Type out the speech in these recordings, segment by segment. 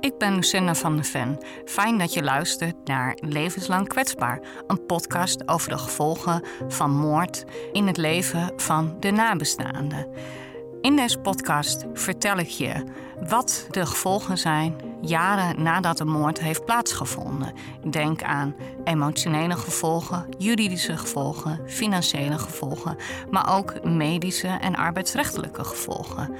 Ik ben Lucinda van der Ven. Fijn dat je luistert naar Levenslang Kwetsbaar, een podcast over de gevolgen van moord in het leven van de nabestaanden. In deze podcast vertel ik je wat de gevolgen zijn jaren nadat de moord heeft plaatsgevonden. Denk aan emotionele gevolgen, juridische gevolgen, financiële gevolgen, maar ook medische en arbeidsrechtelijke gevolgen.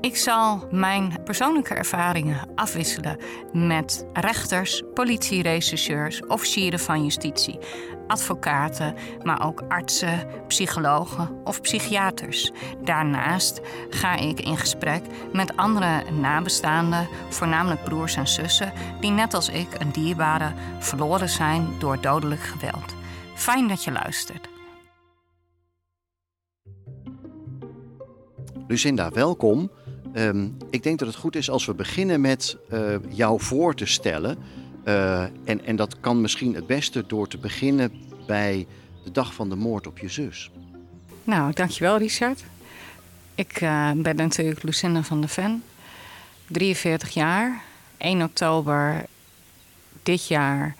Ik zal mijn persoonlijke ervaringen afwisselen met rechters, politierechercheurs, officieren van justitie, advocaten, maar ook artsen, psychologen of psychiaters. Daarnaast ga ik in gesprek met andere nabestaanden, voornamelijk broers en zussen, die net als ik een dierbare verloren zijn door dodelijk geweld. Fijn dat je luistert. Lucinda, welkom. Ehm, ik denk dat het goed is als we beginnen met uh, jou voor te stellen. Uh, en, en dat kan misschien het beste door te beginnen bij de dag van de moord op je zus. Nou, dankjewel Richard. Ik uh, ben natuurlijk Lucinda van der Ven, 43 jaar. 1 oktober dit jaar,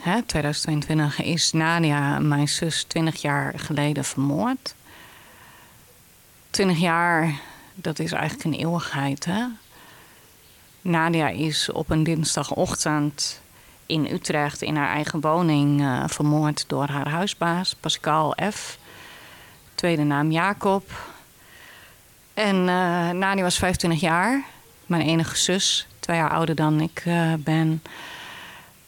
hè, 2022, is Nadia, mijn zus, 20 jaar geleden vermoord. 20 jaar, dat is eigenlijk een eeuwigheid. Hè? Nadia is op een dinsdagochtend in Utrecht in haar eigen woning uh, vermoord door haar huisbaas, Pascal F. Tweede naam Jacob. En uh, Nadia was 25 jaar, mijn enige zus, twee jaar ouder dan ik uh, ben.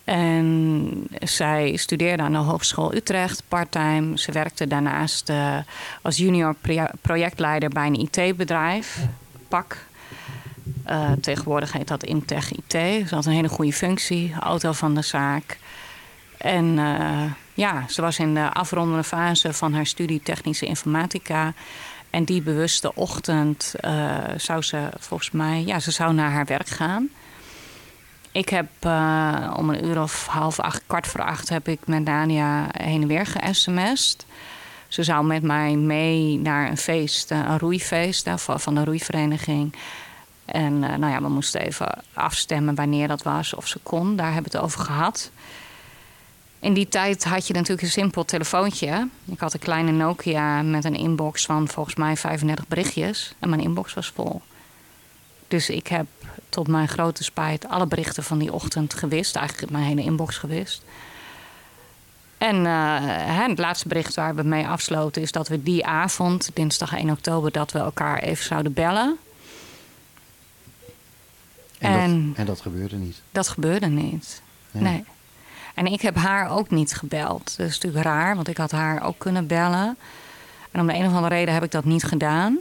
En zij studeerde aan de Hogeschool Utrecht parttime. Ze werkte daarnaast uh, als junior projectleider bij een IT-bedrijf, PAK. Tegenwoordig heet dat Intech IT. Ze had een hele goede functie, auto van de zaak. En ja, ze was in de afrondende fase van haar studie technische informatica. En die bewuste ochtend zou ze volgens mij, ja, ze zou naar haar werk gaan. Ik heb uh, om een uur of half acht, kwart voor acht, heb ik met Dania heen en weer ge-sms'd. Ze zou met mij mee naar een feest, eh, een roeifeest van de roeivereniging. En nou ja, we moesten even afstemmen wanneer dat was, of ze kon. Daar hebben we het over gehad. In die tijd had je natuurlijk een simpel telefoontje. Ik had een kleine Nokia met een inbox van volgens mij 35 berichtjes. En mijn inbox was vol. Dus ik heb tot mijn grote spijt alle berichten van die ochtend gewist. Eigenlijk mijn hele inbox gewist. En uh, het laatste bericht waar we mee afsloten is dat we die avond, dinsdag 1 oktober, dat we elkaar even zouden bellen. En, en, dat, en dat, gebeurde niet? Dat gebeurde niet. Nee. En ik heb haar ook niet gebeld. Dat is natuurlijk raar, want ik had haar ook kunnen bellen. En om de een of andere reden heb ik dat niet gedaan.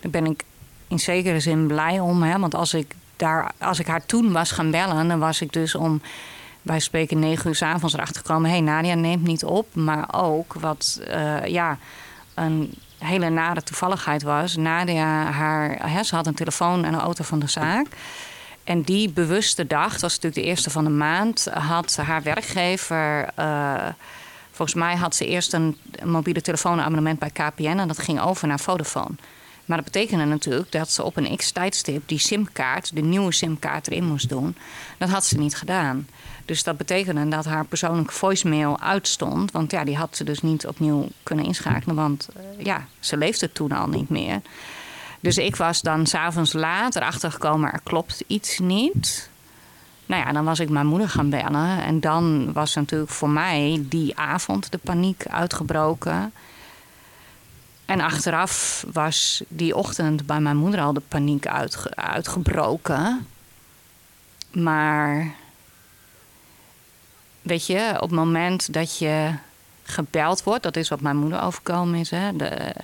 Daar ben ik in zekere zin blij om. Hè? Want als ik, daar, als ik haar toen was gaan bellen, dan was ik dus om wij spreken negen uur s avonds erachter gekomen. Hé, hey, Nadia neemt niet op. Maar ook wat uh, ja, een hele nare toevalligheid was. Nadia, haar, hè, ze had een telefoon en een auto van de zaak. En die bewuste dag, dat was natuurlijk de eerste van de maand, had haar werkgever. Uh, volgens mij had ze eerst een mobiele telefoonabonnement bij KPN en dat ging over naar Vodafone. Maar dat betekende natuurlijk dat ze op een x-tijdstip die simkaart, de nieuwe simkaart erin moest doen. Dat had ze niet gedaan. Dus dat betekende dat haar persoonlijke voicemail uitstond. Want ja, die had ze dus niet opnieuw kunnen inschakelen. Want uh, ja, ze leefde toen al niet meer. Dus ik was dan s'avonds later achtergekomen, er klopt iets niet. Nou ja, dan was ik mijn moeder gaan bellen. En dan was natuurlijk voor mij die avond de paniek uitgebroken. En achteraf was die ochtend bij mijn moeder al de paniek uitge uitgebroken. Maar weet je, op het moment dat je gebeld wordt, dat is wat mijn moeder overkomen is. Hè? De,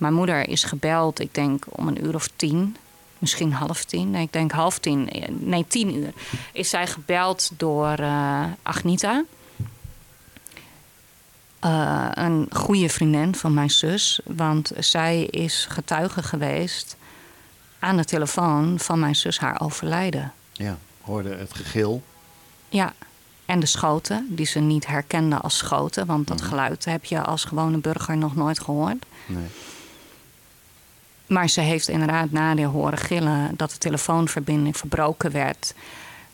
mijn moeder is gebeld, ik denk om een uur of tien, misschien half tien. Nee, ik denk half tien, nee, tien uur. Is zij gebeld door uh, Agnita. Uh, een goede vriendin van mijn zus. Want zij is getuige geweest aan de telefoon van mijn zus haar overlijden. Ja, hoorde het gegil. Ja, en de schoten, die ze niet herkende als schoten. Want dat mhm. geluid heb je als gewone burger nog nooit gehoord. Nee. Maar ze heeft inderdaad Nadia horen gillen dat de telefoonverbinding verbroken werd.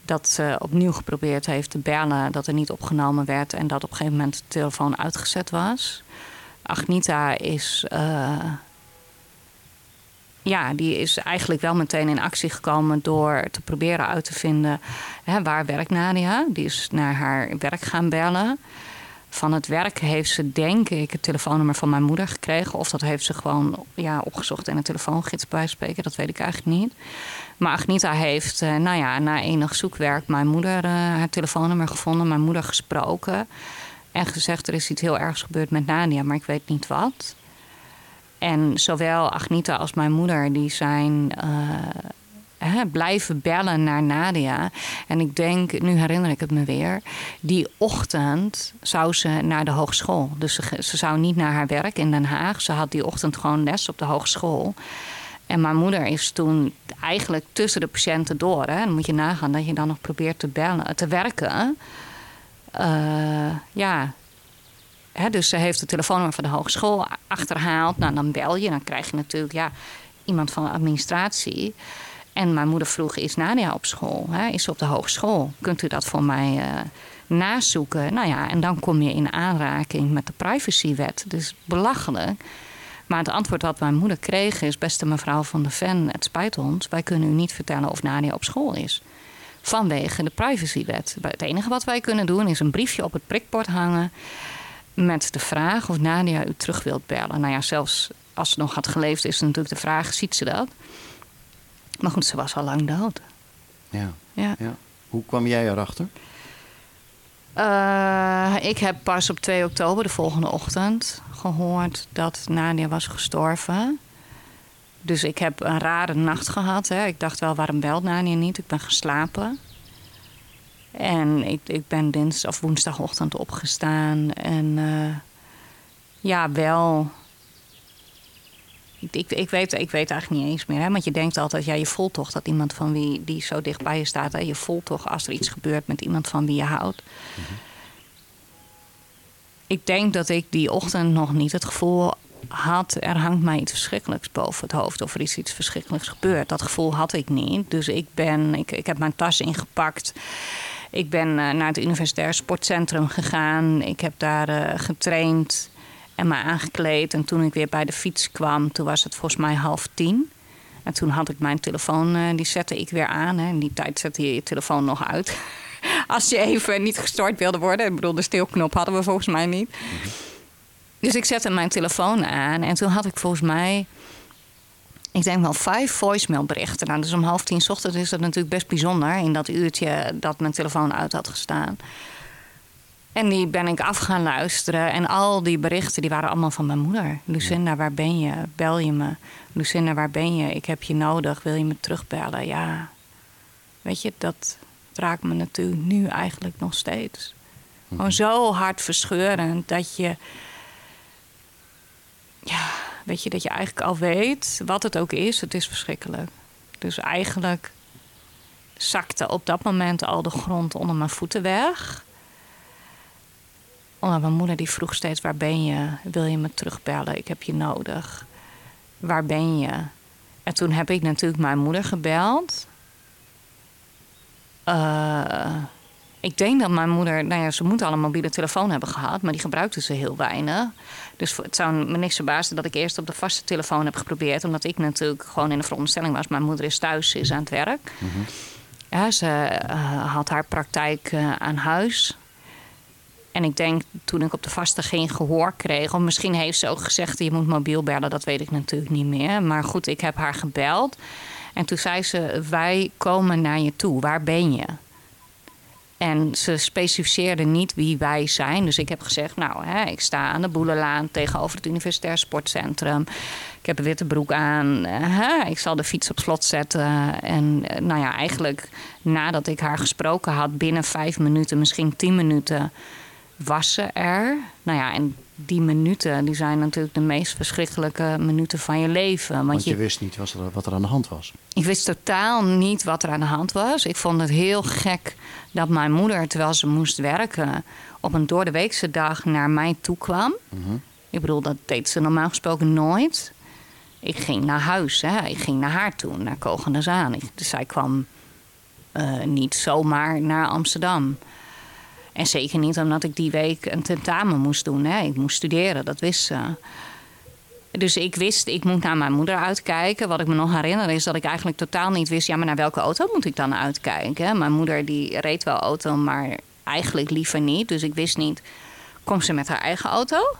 Dat ze opnieuw geprobeerd heeft te bellen, dat er niet opgenomen werd en dat op een gegeven moment de telefoon uitgezet was. Agnita is. Uh, ja, die is eigenlijk wel meteen in actie gekomen door te proberen uit te vinden hè, waar werkt Nadia. Die is naar haar werk gaan bellen. Van het werk heeft ze, denk ik, het telefoonnummer van mijn moeder gekregen. Of dat heeft ze gewoon ja, opgezocht in een telefoongids bij spreken. Dat weet ik eigenlijk niet. Maar Agnita heeft, eh, nou ja, na enig zoekwerk mijn moeder uh, haar telefoonnummer gevonden. Mijn moeder gesproken. En gezegd, er is iets heel ergs gebeurd met Nadia, maar ik weet niet wat. En zowel Agnita als mijn moeder, die zijn uh, blijven bellen naar Nadia. En ik denk, nu herinner ik het me weer, die ochtend zou ze naar de hogeschool. Dus ze, ze zou niet naar haar werk in Den Haag. Ze had die ochtend gewoon les op de hogeschool. En mijn moeder is toen eigenlijk tussen de patiënten door. Hè. Dan moet je nagaan dat je dan nog probeert te bellen, te werken. Uh, ja, dus ze heeft het telefoonnummer van de hogeschool achterhaald. Nou, dan bel je. Dan krijg je natuurlijk ja, iemand van de administratie. En mijn moeder vroeg, is Nadia op school? Hè? Is ze op de hogeschool? Kunt u dat voor mij uh, nazoeken? Nou ja, en dan kom je in aanraking met de privacywet. Dus belachelijk. Maar het antwoord wat mijn moeder kreeg is... beste mevrouw van de Ven, het spijt ons... wij kunnen u niet vertellen of Nadia op school is. Vanwege de privacywet. Het enige wat wij kunnen doen is een briefje op het prikbord hangen met de vraag of Nadia u terug wilt bellen. Nou ja, zelfs als ze nog had geleefd, is natuurlijk de vraag: ziet ze dat? Maar goed, ze was al lang dood. Ja. ja. ja. Hoe kwam jij erachter? Uh, ik heb pas op 2 oktober, de volgende ochtend, gehoord dat Nadia was gestorven. Dus ik heb een rare nacht gehad. Hè. Ik dacht wel, waarom belt Nadia niet? Ik ben geslapen. En ik, ik ben dinsdag of woensdagochtend opgestaan. En uh, ja, wel. Ik, ik, weet, ik weet eigenlijk niet eens meer. Hè? Want je denkt altijd, ja, je voelt toch dat iemand van wie die zo dicht bij je staat. Hè? Je voelt toch als er iets gebeurt met iemand van wie je houdt. Mhm. Ik denk dat ik die ochtend nog niet het gevoel had, er hangt mij iets verschrikkelijks boven het hoofd of er is iets verschrikkelijks gebeurd. Dat gevoel had ik niet. Dus ik ben, ik, ik heb mijn tas ingepakt. Ik ben eh, naar het Universitair Sportcentrum gegaan. Ik heb daar uh, getraind en me aangekleed. En toen ik weer bij de fiets kwam, toen was het volgens mij half tien. En toen had ik mijn telefoon, uh, die zette ik weer aan. Hè. In die tijd zette je je telefoon nog uit. Als je even niet gestort wilde worden. Ik bedoel, de stilknop hadden we volgens mij niet. Dus ik zette mijn telefoon aan. En toen had ik volgens mij ik denk wel vijf voicemailberichten. Nou, dus om half tien ochtends is dat natuurlijk best bijzonder... in dat uurtje dat mijn telefoon uit had gestaan. En die ben ik af gaan luisteren. En al die berichten die waren allemaal van mijn moeder. Lucinda, waar ben je? Bel je me? Lucinda, waar ben je? Ik heb je nodig. Wil je me terugbellen? Ja. Weet je, dat raakt me natuurlijk nu eigenlijk nog steeds. Gewoon mhm. zo hard verscheurend dat je... Ja, Weet je, dat je eigenlijk al weet wat het ook is, het is verschrikkelijk. Dus eigenlijk zakte op dat moment al de grond onder mijn voeten weg. Omdat mijn moeder die vroeg steeds: waar ben je? Wil je me terugbellen? Ik heb je nodig. Waar ben je? En toen heb ik natuurlijk mijn moeder gebeld. Uh, ik denk dat mijn moeder, nou ja, ze moet al een mobiele telefoon hebben gehad, maar die gebruikte ze heel weinig. Dus het zou me niks verbazen dat ik eerst op de vaste telefoon heb geprobeerd, omdat ik natuurlijk gewoon in de veronderstelling was: mijn moeder is thuis, ze is aan het werk. Mhm. ja, ze uh, had haar praktijk uh, aan huis. En ik denk toen ik op de vaste geen gehoor kreeg, of misschien heeft ze ook gezegd: je moet mobiel bellen, dat weet ik natuurlijk niet meer. Maar goed, ik heb haar gebeld. En toen zei ze: Wij komen naar je toe, waar ben je? En ze specificeerden niet wie wij zijn. Dus ik heb gezegd, nou, hè, ik sta aan de Boelenlaan tegenover het Universitair Sportcentrum. Ik heb een witte broek aan. Ik zal de fiets op slot zetten. En eh, nou ja, eigenlijk nadat ik haar gesproken had, binnen vijf minuten, misschien tien minuten, was ze er. Nou ja, en die minuten die zijn natuurlijk de meest verschrikkelijke minuten van je leven. Want, want je, wist niet wat er, wat er aan de hand was. Ik wist totaal niet wat er aan de hand was. Ik vond het heel gek dat mijn moeder, terwijl ze moest werken, op een doordeweekse dag naar mij toe kwam. Mhm. Ik bedoel, dat deed ze normaal gesproken nooit. ik ging naar huis. Hè. Ik ging naar haar toe, naar Kogenazaan. Dus zij kwam uh, niet zomaar naar Amsterdam. En zeker niet omdat ik die week een tentamen moest doen. Hè. Ik moest studeren, dat wist ze. Dus ik wist, ik moet naar mijn moeder uitkijken. Wat ik me nog herinner is dat ik eigenlijk totaal niet wist... ja, maar naar welke auto moet ik dan uitkijken? Mijn moeder die reed wel auto, maar eigenlijk liever niet. Dus ik wist niet, komt ze met haar eigen auto?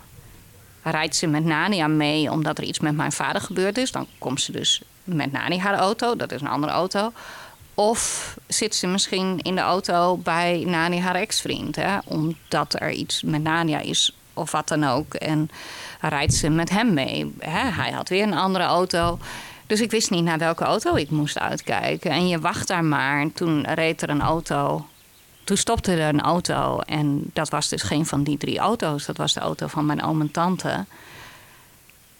Rijdt ze met Nania mee omdat er iets met mijn vader gebeurd is? Dan komt ze dus met Nani haar auto, dat is een andere auto. Of zit ze misschien in de auto bij Nani haar ex-vriend, omdat er iets met Nania is of wat dan ook. En rijdt ze met hem mee. Hè? Hij had weer een andere auto. Dus ik wist niet naar welke auto ik moest uitkijken. En je wacht daar maar. En toen reed er een auto. Toen stopte er een auto. En dat was dus geen van die drie auto's. Dat was de auto van mijn oom en tante.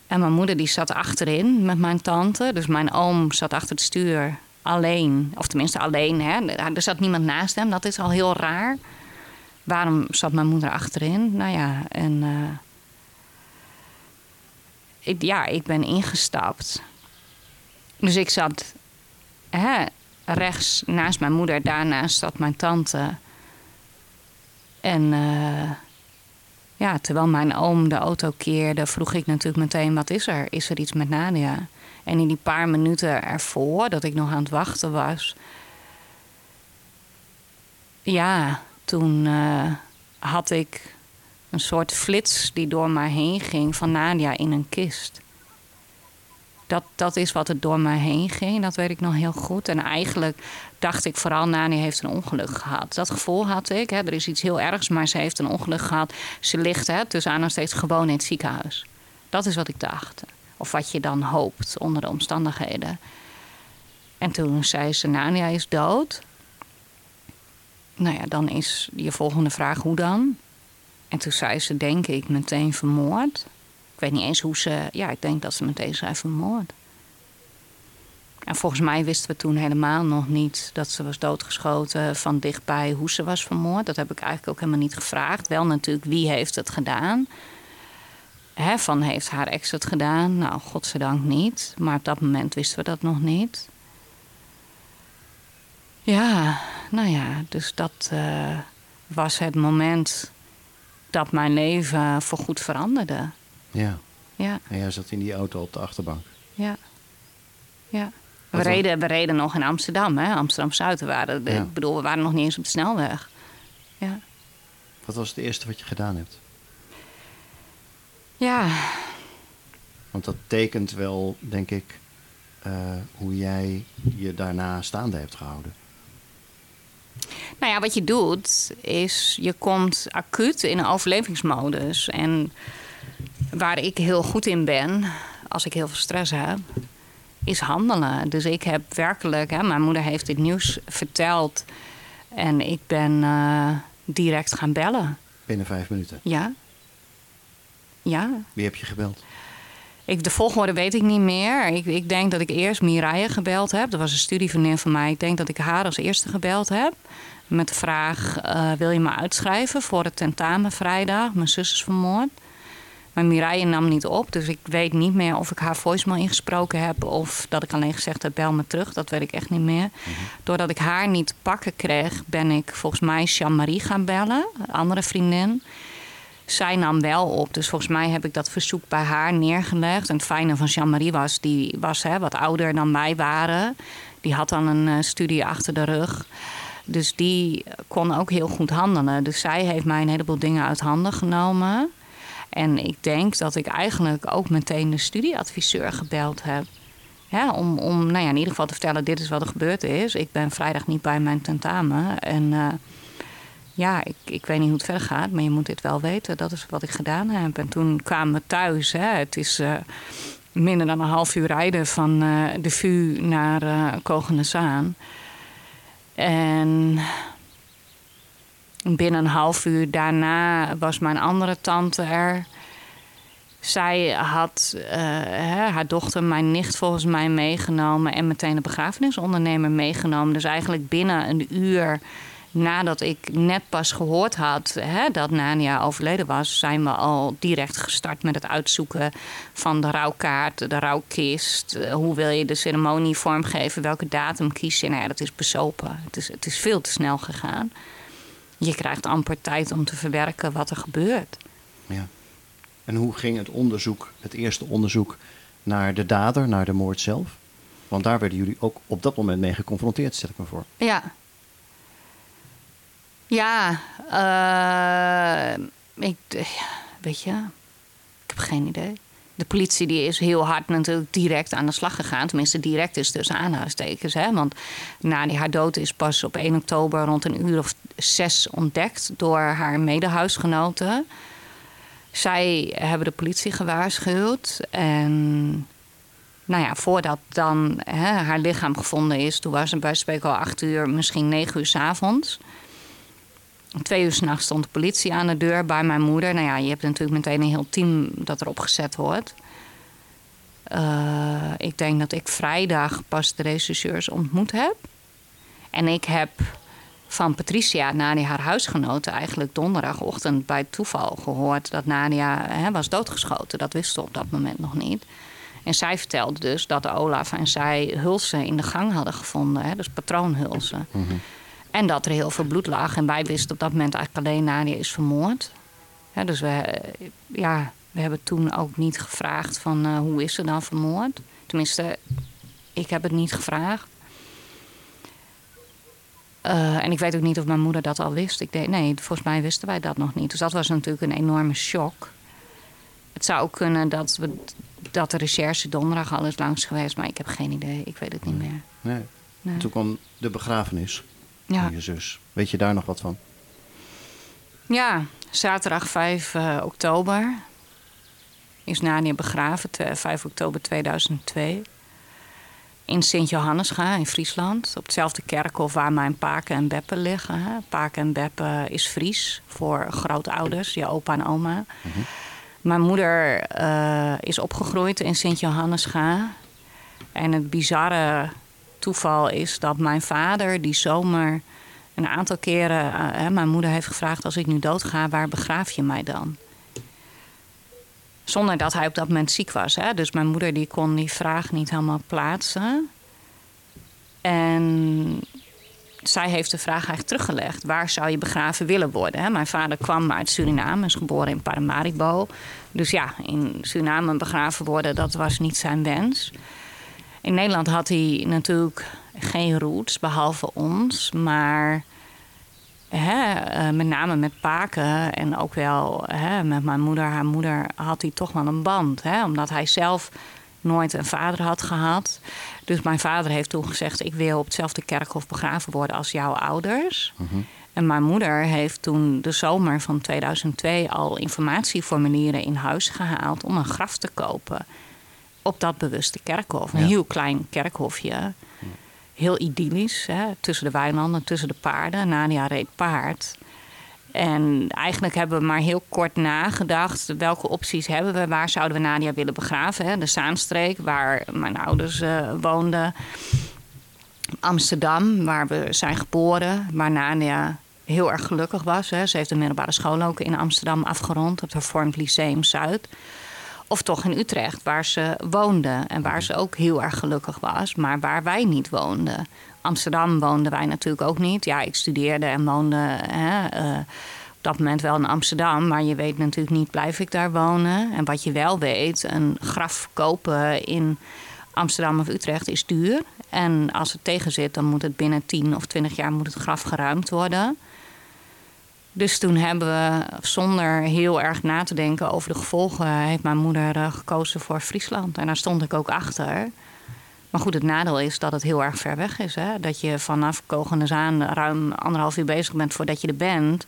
En mijn moeder die zat achterin met mijn tante. Dus mijn oom zat achter het stuur alleen. Of tenminste alleen. Hè. Er zat niemand naast hem. Dat is al heel raar. Waarom zat mijn moeder achterin? Nou ja, en... Uh, ik, ja, ik ben ingestapt. Dus ik zat hè, rechts naast mijn moeder, daarnaast zat mijn tante. En uh, ja, terwijl mijn oom de auto keerde, vroeg ik natuurlijk meteen: wat is er? Is er iets met Nadia? En in die paar minuten ervoor, dat ik nog aan het wachten was, ja, toen uh, had ik een soort flits die door mij heen ging van Nadia in een kist. Dat, dat is wat er door mij heen ging, dat weet ik nog heel goed. En eigenlijk dacht ik vooral, Nadia heeft een ongeluk gehad. Dat gevoel had ik, hè, er is iets heel ergs, maar ze heeft een ongeluk gehad. Ze ligt hè, tussen aan nog steeds gewoon in het ziekenhuis. Dat is wat ik dacht. Of wat je dan hoopt onder de omstandigheden. En toen zei ze, Nania is dood. Nou ja, dan is je volgende vraag, hoe dan? En toen zei ze, denk ik, meteen vermoord. Ik weet niet eens hoe ze... Ja, ik denk dat ze meteen zei vermoord. En volgens mij wisten we toen helemaal nog niet dat ze was doodgeschoten van dichtbij hoe ze was vermoord. Dat heb ik eigenlijk ook helemaal niet gevraagd. Wel natuurlijk wie heeft het gedaan. Hè, van heeft haar ex het gedaan? Nou, godzijdank niet. Maar op dat moment wisten we dat nog niet. Ja, nou ja, dus dat uh, was het moment dat mijn leven voorgoed veranderde. Ja. ja. En jij zat in die auto op de achterbank. Ja. Ja. We reden, we reden nog in Amsterdam, hè? Amsterdam-Zuid. waren, ja. Ik bedoel, we waren nog niet eens op de snelweg. Ja. Wat was het eerste wat je gedaan hebt? Ja. Want dat tekent wel, denk ik, uh, hoe jij je daarna staande hebt gehouden. Nou ja, wat je doet is je komt acuut in een overlevingsmodus. En waar ik heel goed in ben, als ik heel veel stress heb, is handelen. Dus ik heb werkelijk, hè, mijn moeder heeft dit nieuws verteld en ik ben uh, direct gaan bellen. Binnen vijf minuten? Ja. Ja. Wie heb je gebeld? Ik, de volgorde weet ik niet meer. Ik, ik denk dat ik eerst Mireille gebeld heb. Dat was een studievriendin van mij. Ik denk dat ik haar als eerste gebeld heb. Met de vraag, uh, wil je me uitschrijven voor het tentamen vrijdag? Mijn zus is vermoord. Maar Mireille nam niet op, dus ik weet niet meer of ik haar voicemail ingesproken heb... of dat ik alleen gezegd heb, bel me terug. Dat weet ik echt niet meer. Mhm. Doordat ik haar niet pakken kreeg, ben ik volgens mij Jean-Marie gaan bellen. Een andere vriendin zij nam wel op. Dus volgens mij heb ik dat verzoek bij haar neergelegd. En het fijne van Jean-Marie was, die was hè, wat ouder dan wij waren. Die had dan een uh, studie achter de rug. Dus die kon ook heel goed handelen. Dus zij heeft mij een heleboel dingen uit handen genomen. En ik denk dat ik eigenlijk ook meteen de studieadviseur gebeld heb. Om, om nou ja, in ieder geval te vertellen, dit is wat er gebeurd is. Ik ben vrijdag niet bij mijn tentamen. En uh, ja, ik, ik weet niet hoe het verder gaat, maar je moet dit wel weten. Dat is wat ik gedaan heb. En toen kwamen we thuis. Hè. Het is uh, minder dan een half uur rijden van uh, de VU naar uh, Zaan. En binnen een half uur daarna was mijn andere tante er. Zij had uh, haar dochter, mijn nicht, volgens mij meegenomen en meteen de begrafenisondernemer meegenomen. Dus eigenlijk binnen een uur nadat ik net pas gehoord had hè, dat Nania overleden was, zijn we al direct gestart met het uitzoeken van de rouwkaart, de rouwkist. Eh, hoe wil je de ceremonie vormgeven? Welke datum kies je? Nou ja, dat is besopen. Het is, het is veel te snel gegaan. Je krijgt amper tijd om te verwerken wat er gebeurt. Ja. En hoe ging het onderzoek, het eerste onderzoek, naar de dader, naar de moord zelf? Want daar werden jullie ook op dat moment mee geconfronteerd, stel ik me voor. Ja, ja, uh, ik, weet je, ik heb geen idee. De politie die is heel hard natuurlijk direct aan de slag gegaan. Tenminste, direct is tussen aanhalingstekens. Hè? Want na die haar dood is pas op 1 oktober rond een uur of zes ontdekt door haar medehuisgenoten. Zij hebben de politie gewaarschuwd. En nou ja, voordat dan hè, haar lichaam gevonden is, toen was het bij spreken al acht uur, misschien negen uur s avonds. Twee uur s'nachts stond de politie aan de deur bij mijn moeder. Nou ja, je hebt natuurlijk meteen een heel team dat erop gezet wordt. Uh, ik denk dat ik vrijdag pas de rechercheurs ontmoet heb. En ik heb van Patricia, Nadia, haar huisgenoten, eigenlijk donderdagochtend bij toeval gehoord dat Nadia hè, was doodgeschoten. Dat wisten we op dat moment nog niet. En zij vertelde dus dat Olaf en zij hulsen in de gang hadden gevonden, hè, dus patroonhulsen. Mm en dat er heel veel bloed lag. En wij wisten op dat moment eigenlijk alleen Nadia is vermoord. Ja, dus we, ja, we hebben toen ook niet gevraagd van uh, hoe is ze dan vermoord. Tenminste, ik heb het niet gevraagd. Uh, en ik weet ook niet of mijn moeder dat al wist. Ik denk, nee, volgens mij wisten wij dat nog niet. Dus dat was natuurlijk een enorme shock. Het zou ook kunnen dat, we, dat de recherche donderdag al is langs geweest, maar ik heb geen idee. Ik weet het niet meer. Nee. nee. Toen kwam de begrafenis ja. je zus. Weet je daar nog wat van? Ja, zaterdag 5 uh, eh, oktober is Nania begraven, 5 oktober 2002. In Sint-Johannesga in Friesland. Op hetzelfde kerkhof waar mijn Paken en Beppe liggen. Hè. Paken en Beppe is Fries voor grootouders, je opa en oma. Mhm. Mijn moeder uh, is opgegroeid in Sint-Johannesga. En het bizarre toeval is dat mijn vader die zomer een aantal keren... Uh, mijn moeder heeft gevraagd, als ik nu doodga, waar begraaf je mij dan? Zonder dat hij op dat moment ziek was. Hè? Dus mijn moeder die kon die vraag niet helemaal plaatsen. En zij heeft de vraag eigenlijk teruggelegd. Waar zou je begraven willen worden? Hè? Mijn vader kwam uit Suriname, is geboren in Paramaribo. Dus ja, in Suriname begraven worden, dat was niet zijn wens. In Nederland had hij natuurlijk geen roots, behalve ons. Maar hè, eh, met name met Paken en ook wel hè, met mijn moeder, haar moeder, had hij toch wel een band. Hè, omdat hij zelf nooit een vader had gehad. Dus mijn vader heeft toen gezegd: Ik wil op hetzelfde kerkhof begraven worden als jouw ouders. Mhm. En mijn moeder heeft toen de zomer van 2002 al informatieformulieren in huis gehaald om een graf te kopen op dat bewuste kerkhof. Een heel klein kerkhofje. Heel idyllisch, hè, tussen de weilanden, tussen de paarden. Nadia reed paard. En eigenlijk hebben we maar heel kort nagedacht. Welke opties hebben we? Waar zouden we Nadia willen begraven? Hè? De Zaanstreek, waar mijn ouders uh, woonden. Amsterdam, waar we zijn geboren. Waar Nadia heel erg gelukkig was. Hè. Ze heeft de middelbare school ook in Amsterdam afgerond. Op het Hervormd Lyceum Zuid. Of toch in Utrecht, waar ze woonde en waar ze ook heel erg gelukkig was, maar waar wij niet woonden. Amsterdam woonden wij natuurlijk ook niet. Ja, ik studeerde en woonde hè, uh, op dat moment wel in Amsterdam, maar je weet natuurlijk niet, blijf ik daar wonen? En wat je wel weet, een graf kopen in Amsterdam of Utrecht is duur. En als het tegen zit, dan moet het binnen 10 of 20 jaar moet het graf geruimd worden. Dus toen hebben we, zonder heel erg na te denken over de gevolgen, heeft mijn moeder eh, gekozen voor Friesland. En daar stond ik ook achter. Maar goed, het nadeel is dat het heel erg ver weg is. Hè? Dat je vanaf Kogenenzaan ruim anderhalf uur bezig bent voordat je er bent.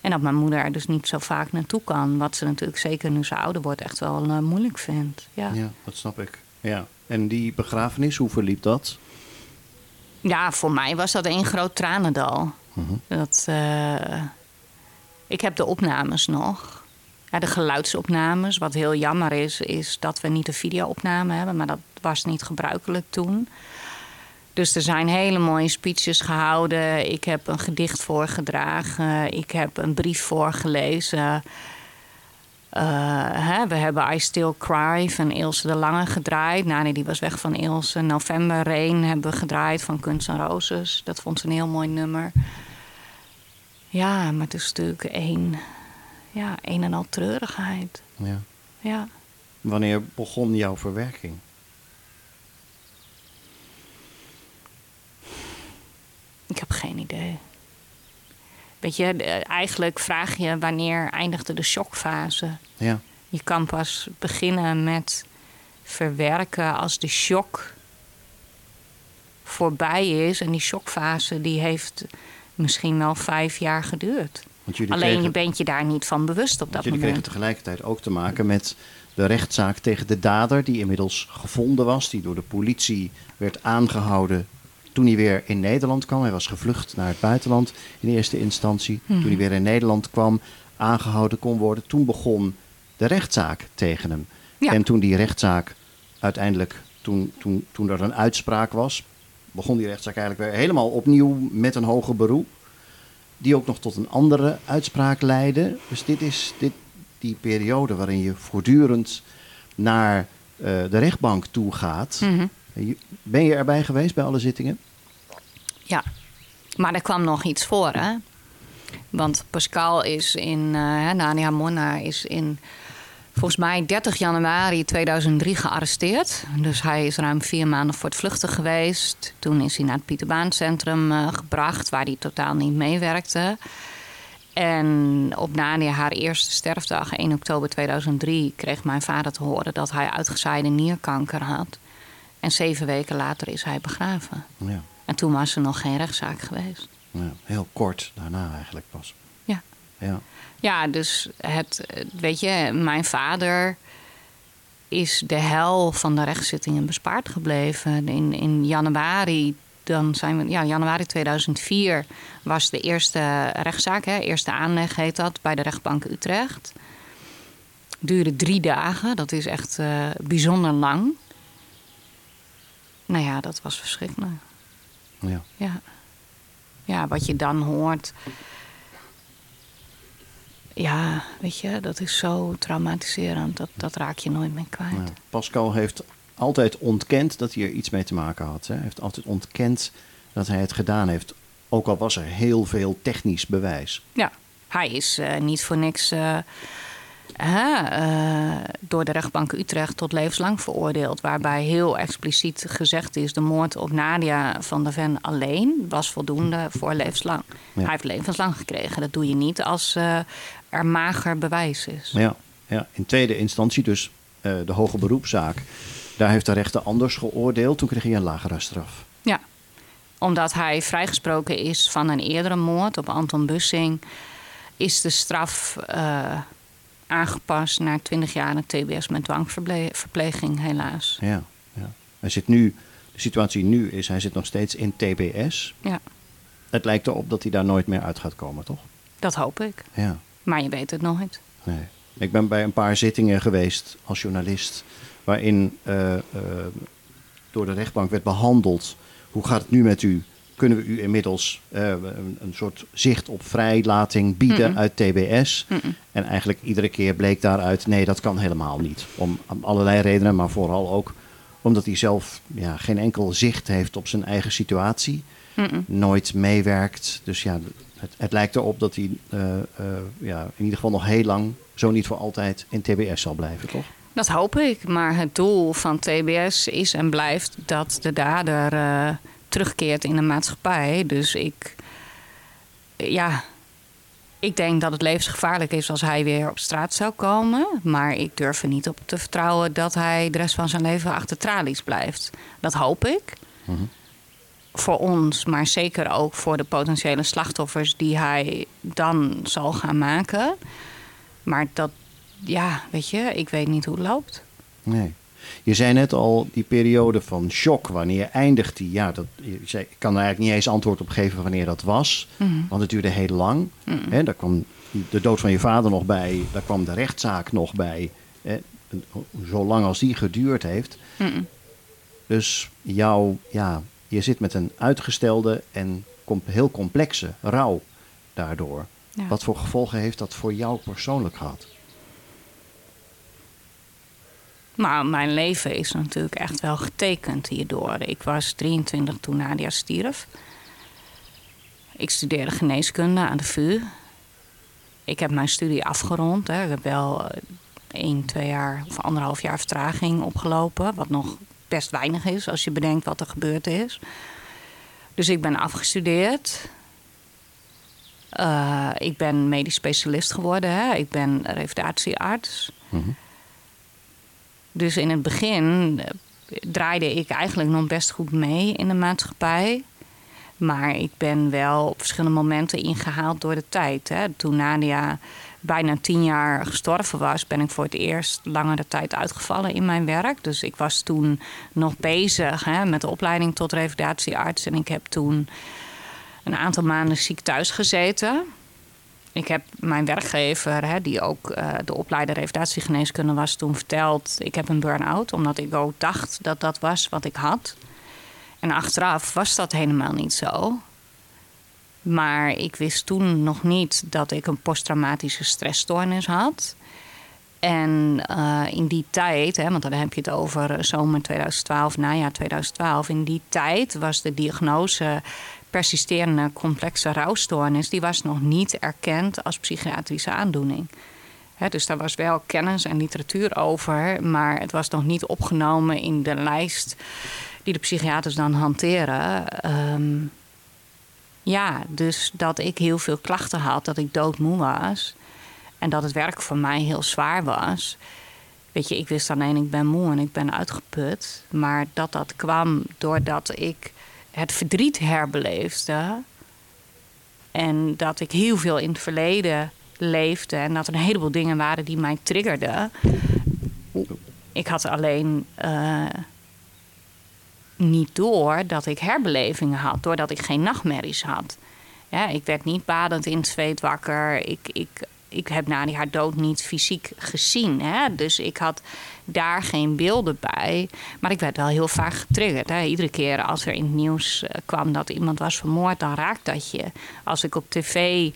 En dat mijn moeder er dus niet zo vaak naartoe kan. Wat ze natuurlijk zeker nu ze ouder wordt echt wel uh, moeilijk vindt. Ja. ja, dat snap ik. Ja. En die begrafenis, hoe verliep dat? Ja, voor mij was dat één groot tranendal. Mhm. Dat... Uh, ik heb de opnames nog. Ja, de geluidsopnames. Wat heel jammer is, is dat we niet de videoopname hebben. Maar dat was niet gebruikelijk toen. Dus er zijn hele mooie speeches gehouden. Ik heb een gedicht voorgedragen. Ik heb een brief voorgelezen. Uh, hè, we hebben I Still Cry van Ilse de Lange gedraaid. Nou, nee, die was weg van Ilse. November Rain hebben we gedraaid van Kunst en Roses. Dat vond ze een heel mooi nummer. Ja, maar het is natuurlijk één, ja, een en al treurigheid. Ja. Ja. Wanneer begon jouw verwerking? Ik heb geen idee. Weet je, eigenlijk vraag je wanneer eindigde de shockfase. Ja. Je kan pas beginnen met verwerken als de shock voorbij is. En die shockfase die heeft misschien wel vijf jaar geduurd. Alleen kregen, je bent je daar niet van bewust op dat jullie moment. kregen tegelijkertijd ook te maken met de rechtszaak tegen de dader... die inmiddels gevonden was, die door de politie werd aangehouden toen hij weer in Nederland kwam. Hij was gevlucht naar het buitenland in eerste instantie. Toen hij weer in Nederland kwam, aangehouden kon worden. Toen begon de rechtszaak tegen hem. En toen die rechtszaak uiteindelijk, toen, toen, toen er een uitspraak was, begon die rechtszaak eigenlijk weer helemaal opnieuw met een hoger beroep. Die ook nog tot een andere uitspraak leidde. Dus dit is dit, die periode waarin je voortdurend naar uh, de rechtbank toe gaat. Mhm. Ben je erbij geweest bij alle zittingen? Ja, maar er kwam nog iets voor, hè? Want Pascal is in, uh, Nadia Monna is in volgens mij 30 januari 2003 gearresteerd. Dus hij is ruim vier maanden voor het vluchten geweest. Toen is hij naar het Pieterbaancentrum uh, gebracht, waar hij totaal niet meewerkte. En op Nadia haar eerste sterfdag, 1 oktober 2003, kreeg mijn vader te horen dat hij uitgezaaide nierkanker had. En zeven weken later is hij begraven. Ja. En toen was er nog geen rechtszaak geweest. Ja, heel kort daarna eigenlijk pas. Ja. Ja, dus het, weet je, mijn vader is de hel van de rechtszittingen bespaard gebleven. In, in januari, dan zijn we, ja, januari 2004 was de eerste rechtszaak, hè, eerste aanleg heet dat, bij de rechtbank Utrecht. Duurde drie dagen, dat is echt uh, bijzonder lang. Nou ja, dat was verschrikkelijk. Ja. ja. Ja, wat je dan hoort. Ja, weet je, dat is zo traumatiserend. Dat, dat raak je nooit meer kwijt. Pascal heeft altijd ontkend dat hij er iets mee te maken had. Hij heeft altijd ontkend dat hij het gedaan heeft. Ook al was er heel veel technisch bewijs. Ja, hij is uh, niet voor niks. Uh, uh, door de rechtbank Utrecht tot levenslang veroordeeld. Waarbij heel expliciet gezegd is: de moord op Nadia van der Ven alleen was voldoende voor levenslang. Hij heeft levenslang gekregen. Dat doe je niet als er mager bewijs is. Ja, ja. in tweede instantie, dus uh, de hoge beroepszaak. Daar heeft de rechter anders geoordeeld. Toen kreeg hij een lagere straf. Ja, omdat hij vrijgesproken is van een eerdere moord op Anton Bussing, is de straf aangepast naar 20 jaar een TBS met dwangverpleging, helaas. Ja, ja. Hij zit nu, de situatie nu is, hij zit nog steeds in TBS. Ja. Het lijkt erop dat hij daar nooit meer uit gaat komen, toch? Dat hoop ik. Ja. Maar je weet het nooit. Nee. Ik ben bij een paar zittingen geweest als journalist, waarin uh, uh, door de rechtbank werd behandeld. Hoe gaat het nu met u? kunnen we u inmiddels uh, een, een, soort zicht op vrijlating bieden uit TBS. En eigenlijk iedere keer bleek daaruit, nee, dat kan helemaal niet. Om, allerlei redenen, maar vooral ook omdat hij zelf ja, geen enkel zicht heeft op zijn eigen situatie. Nooit meewerkt. Dus ja, het, het, lijkt erop dat hij uh, uh, ja, in ieder geval nog heel lang, zo niet voor altijd, in TBS zal blijven, toch? Dat hoop ik. Maar het doel van TBS is en blijft dat de dader terugkeert in de maatschappij. Dus ik, ja, ik denk dat het levensgevaarlijk is als hij weer op straat zou komen. Maar ik durf er niet op te vertrouwen dat hij de rest van zijn leven achter tralies blijft. Dat hoop ik. Mhm. Voor ons, maar zeker ook voor de potentiële slachtoffers die hij dan zal gaan maken. Maar dat, ja, weet je, ik weet niet hoe het loopt. Nee. Je zei net al, die periode van shock, wanneer eindigt die? Ja, dat, ik kan er eigenlijk niet eens antwoord op geven wanneer dat was. Mhm. Want het duurde heel lang. Mm daar kwam de dood van je vader nog bij, daar kwam de rechtszaak nog bij. Hè? Zo lang als die geduurd heeft. Mhm. Dus jouw, ja, je zit met een uitgestelde en heel complexe rouw daardoor. Wat voor gevolgen heeft dat voor jou persoonlijk gehad? Maar mijn leven is natuurlijk echt wel getekend hierdoor. Ik was 23 toen Nadia stierf. Ik studeerde geneeskunde aan de VU. Ik heb mijn studie afgerond. Hè. Ik heb wel eh, één, twee jaar of anderhalf jaar vertraging opgelopen. Wat nog best weinig is als je bedenkt wat er gebeurd is. Dus ik ben afgestudeerd. Uh, ik ben medisch specialist geworden. Hè. Ik ben revalidatiearts. Mm Dus in het begin eh, draaide ik eigenlijk nog best goed mee in de maatschappij. Maar ik ben wel op verschillende momenten ingehaald door de tijd. Hè. Toen Nadia bijna tien jaar gestorven was, ben ik voor het eerst langere tijd uitgevallen in mijn werk. Dus ik was toen nog bezig hè, met de opleiding tot revalidatiearts. En ik heb toen een aantal maanden ziek thuis gezeten. Ik heb mijn werkgever, hè, die ook uh, de opleider revalidatiegeneeskunde was, toen verteld: ik heb een burn-out, omdat ik ook dacht dat dat was wat ik had. En achteraf was dat helemaal niet zo. Maar ik wist toen nog niet dat ik een posttraumatische stressstoornis had. En uh, in die tijd, hè, want dan heb je het over zomer 2012, najaar 2012. In die tijd was de diagnose persisterende complexe rouwstoornis... die was nog niet erkend als psychiatrische aandoening. He, dus daar was wel kennis en literatuur over... maar het was nog niet opgenomen in de lijst die de psychiaters dan hanteren... Um, ja, dus dat ik heel veel klachten had, dat ik doodmoe was. En dat het werk voor mij heel zwaar was. Weet je, ik wist alleen, ik ben moe en ik ben uitgeput. Maar dat dat kwam doordat ik het verdriet herbeleefde. En dat ik heel veel in het verleden leefde. En dat er een heleboel dingen waren die mij triggerden. Ik had alleen uh, niet door dat ik herbelevingen had, doordat ik geen nachtmerries had. Ja, ik werd niet badend in het zweet wakker. Ik, ik, ik heb na die haar dood niet fysiek gezien. Hè? Dus ik had daar geen beelden bij. Maar ik werd wel heel vaak getriggerd. Hè? Iedere keer als er in het nieuws eh, kwam dat iemand was vermoord, dan raakt dat je. Als ik op tv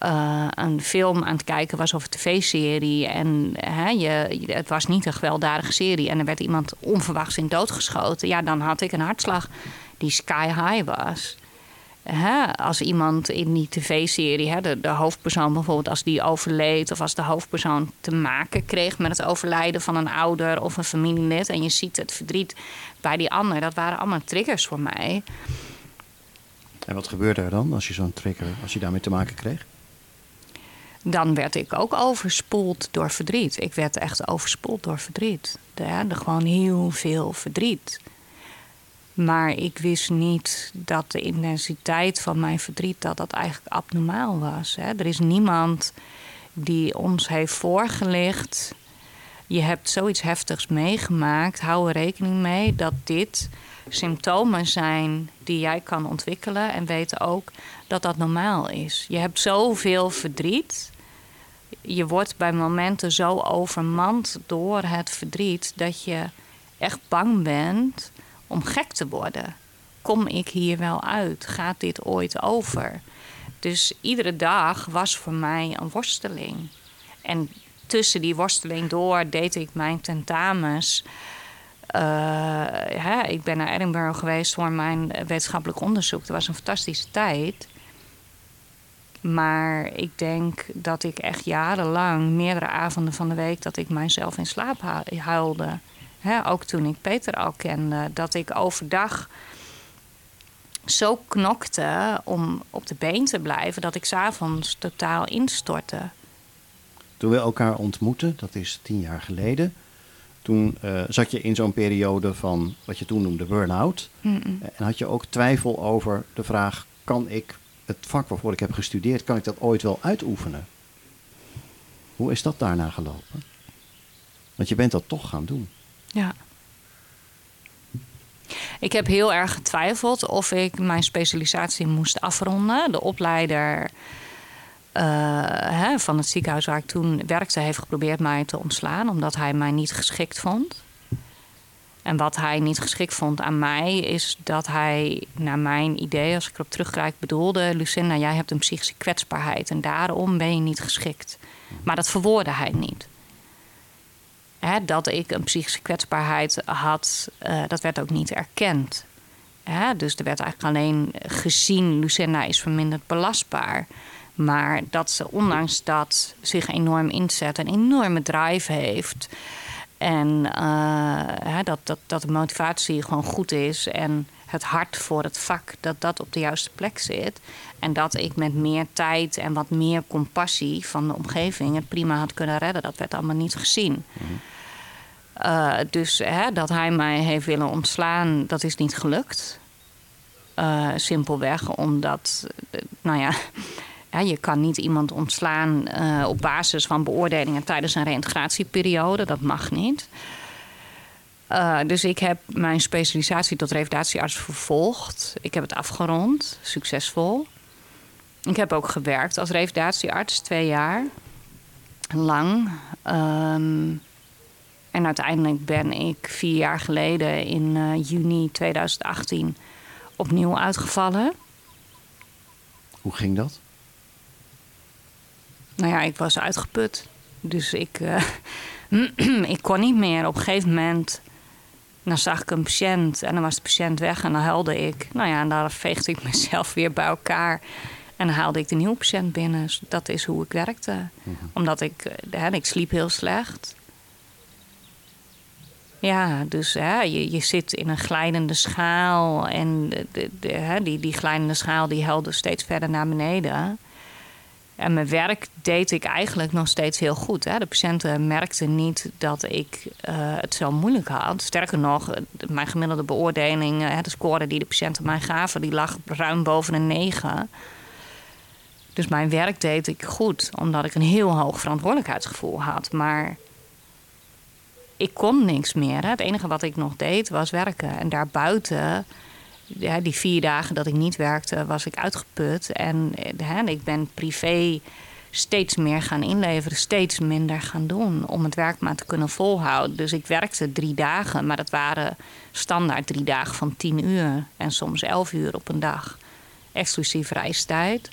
uh, een film aan het kijken was of een tv-serie. En hè, je, het was niet een gewelddadige serie. En er werd iemand onverwachts in doodgeschoten. Ja, dan had ik een hartslag die sky high was. Hè, als iemand in die tv-serie, de, de hoofdpersoon bijvoorbeeld, als die overleed. of als de hoofdpersoon te maken kreeg met het overlijden van een ouder of een familielid. en je ziet het verdriet bij die ander. dat waren allemaal triggers voor mij. En wat gebeurde er dan als je zo'n trigger, als je daarmee te maken kreeg? Dan werd ik ook overspoeld door verdriet. Ik werd echt overspoeld door verdriet. Ja, gewoon heel veel verdriet. Maar ik wist niet dat de intensiteit van mijn verdriet dat dat eigenlijk abnormaal was. Hè. Er is niemand die ons heeft voorgelicht. Je hebt zoiets heftigs meegemaakt. Hou er rekening mee dat dit symptomen zijn die jij kan ontwikkelen. En weten ook dat dat normaal is. Je hebt zoveel verdriet je wordt bij momenten zo overmand door het verdriet dat je echt bang bent om gek te worden. Kom ik hier wel uit? Gaat dit ooit over? Dus iedere dag was voor mij een worsteling. En tussen die worsteling door deed ik mijn tentamens. Uh, ik ben naar Edinburgh geweest voor mijn wetenschappelijk onderzoek. Dat was een fantastische tijd. Maar ik denk dat ik echt jarenlang, meerdere avonden van de week, dat ik mijzelf in slaap huilde. ook toen ik Peter al kende, dat ik overdag zo knokte om op de been te blijven, dat ik s'avonds totaal instortte. Toen we elkaar ontmoetten, dat is tien jaar geleden, toen uh, zat je in zo'n periode van wat je toen noemde burn-out. En had je ook twijfel over de vraag: kan ik het vak waarvoor ik heb gestudeerd, kan ik dat ooit wel uitoefenen? Hoe is dat daarna gelopen? Want je bent dat toch gaan doen. Ja. Ik heb heel erg getwijfeld of ik mijn specialisatie moest afronden. De opleider uh, hè, van het ziekenhuis waar ik toen werkte, heeft geprobeerd mij te ontslaan, omdat hij mij niet geschikt vond. En wat hij niet geschikt vond aan mij, is dat hij, naar mijn idee, als ik erop terugkijk, bedoelde: Lucinda, jij hebt een psychische kwetsbaarheid en daarom ben je niet geschikt. Maar dat verwoordde hij niet. Dat ik een psychische kwetsbaarheid had, uh, dat werd ook niet erkend. Hè, dus er werd eigenlijk alleen gezien: Lucinda is verminderd belastbaar. Maar dat ze ondanks dat zich enorm inzet, een enorme drive heeft. En uh, dat, dat, dat de motivatie gewoon goed is. En het hart voor het vak, dat dat op de juiste plek zit. En dat ik met meer tijd en wat meer compassie van de omgeving het prima had kunnen redden. Dat werd allemaal niet gezien. Uh, dus hè, dat hij mij heeft willen ontslaan, dat is niet gelukt. Uh, simpelweg omdat, nou ja, je kan niet iemand ontslaan uh, op basis van beoordelingen tijdens een reïntegratieperiode. Dat mag niet. Uh, dus ik heb mijn specialisatie tot revalidatiearts vervolgd. Ik heb het afgerond, succesvol. Ik heb ook gewerkt als revalidatiearts, twee jaar lang. Um, en uiteindelijk ben ik vier jaar geleden in uh, juni 2018 opnieuw uitgevallen. Hoe ging dat? Nou ja, ik was uitgeput. Dus ik, uh, ik kon niet meer. Op een gegeven moment dan zag ik een patiënt en dan was de patiënt weg en dan huilde ik. Nou ja, en dan veegde ik mezelf weer bij elkaar. En dan haalde ik de nieuwe patiënt binnen. Dus dat is hoe ik werkte. Mhm. Omdat ik, eh, hè, ik sliep heel slecht. Ja, dus hè, je, je zit in een glijdende schaal. En de, de, hè, die, die glijdende schaal die helde steeds verder naar beneden. En mijn werk deed ik eigenlijk nog steeds heel goed. Hè. De patiënten merkten niet dat ik uh, het zo moeilijk had. Sterker nog, mijn gemiddelde beoordeling, uh, de score die de patiënten mij gaven, die lag ruim boven een 9. Dus mijn werk deed ik goed, omdat ik een heel hoog verantwoordelijkheidsgevoel had. Maar ik kon niks meer. Hè. Het enige wat ik nog deed was werken. En daarbuiten ja, die vier dagen dat ik niet werkte, was ik uitgeput. En hè, ik ben privé steeds meer gaan inleveren, steeds minder gaan doen om het werk maar te kunnen volhouden. Dus ik werkte drie dagen, maar dat waren standaard drie dagen van tien uur en soms elf uur op een dag, exclusief reistijd.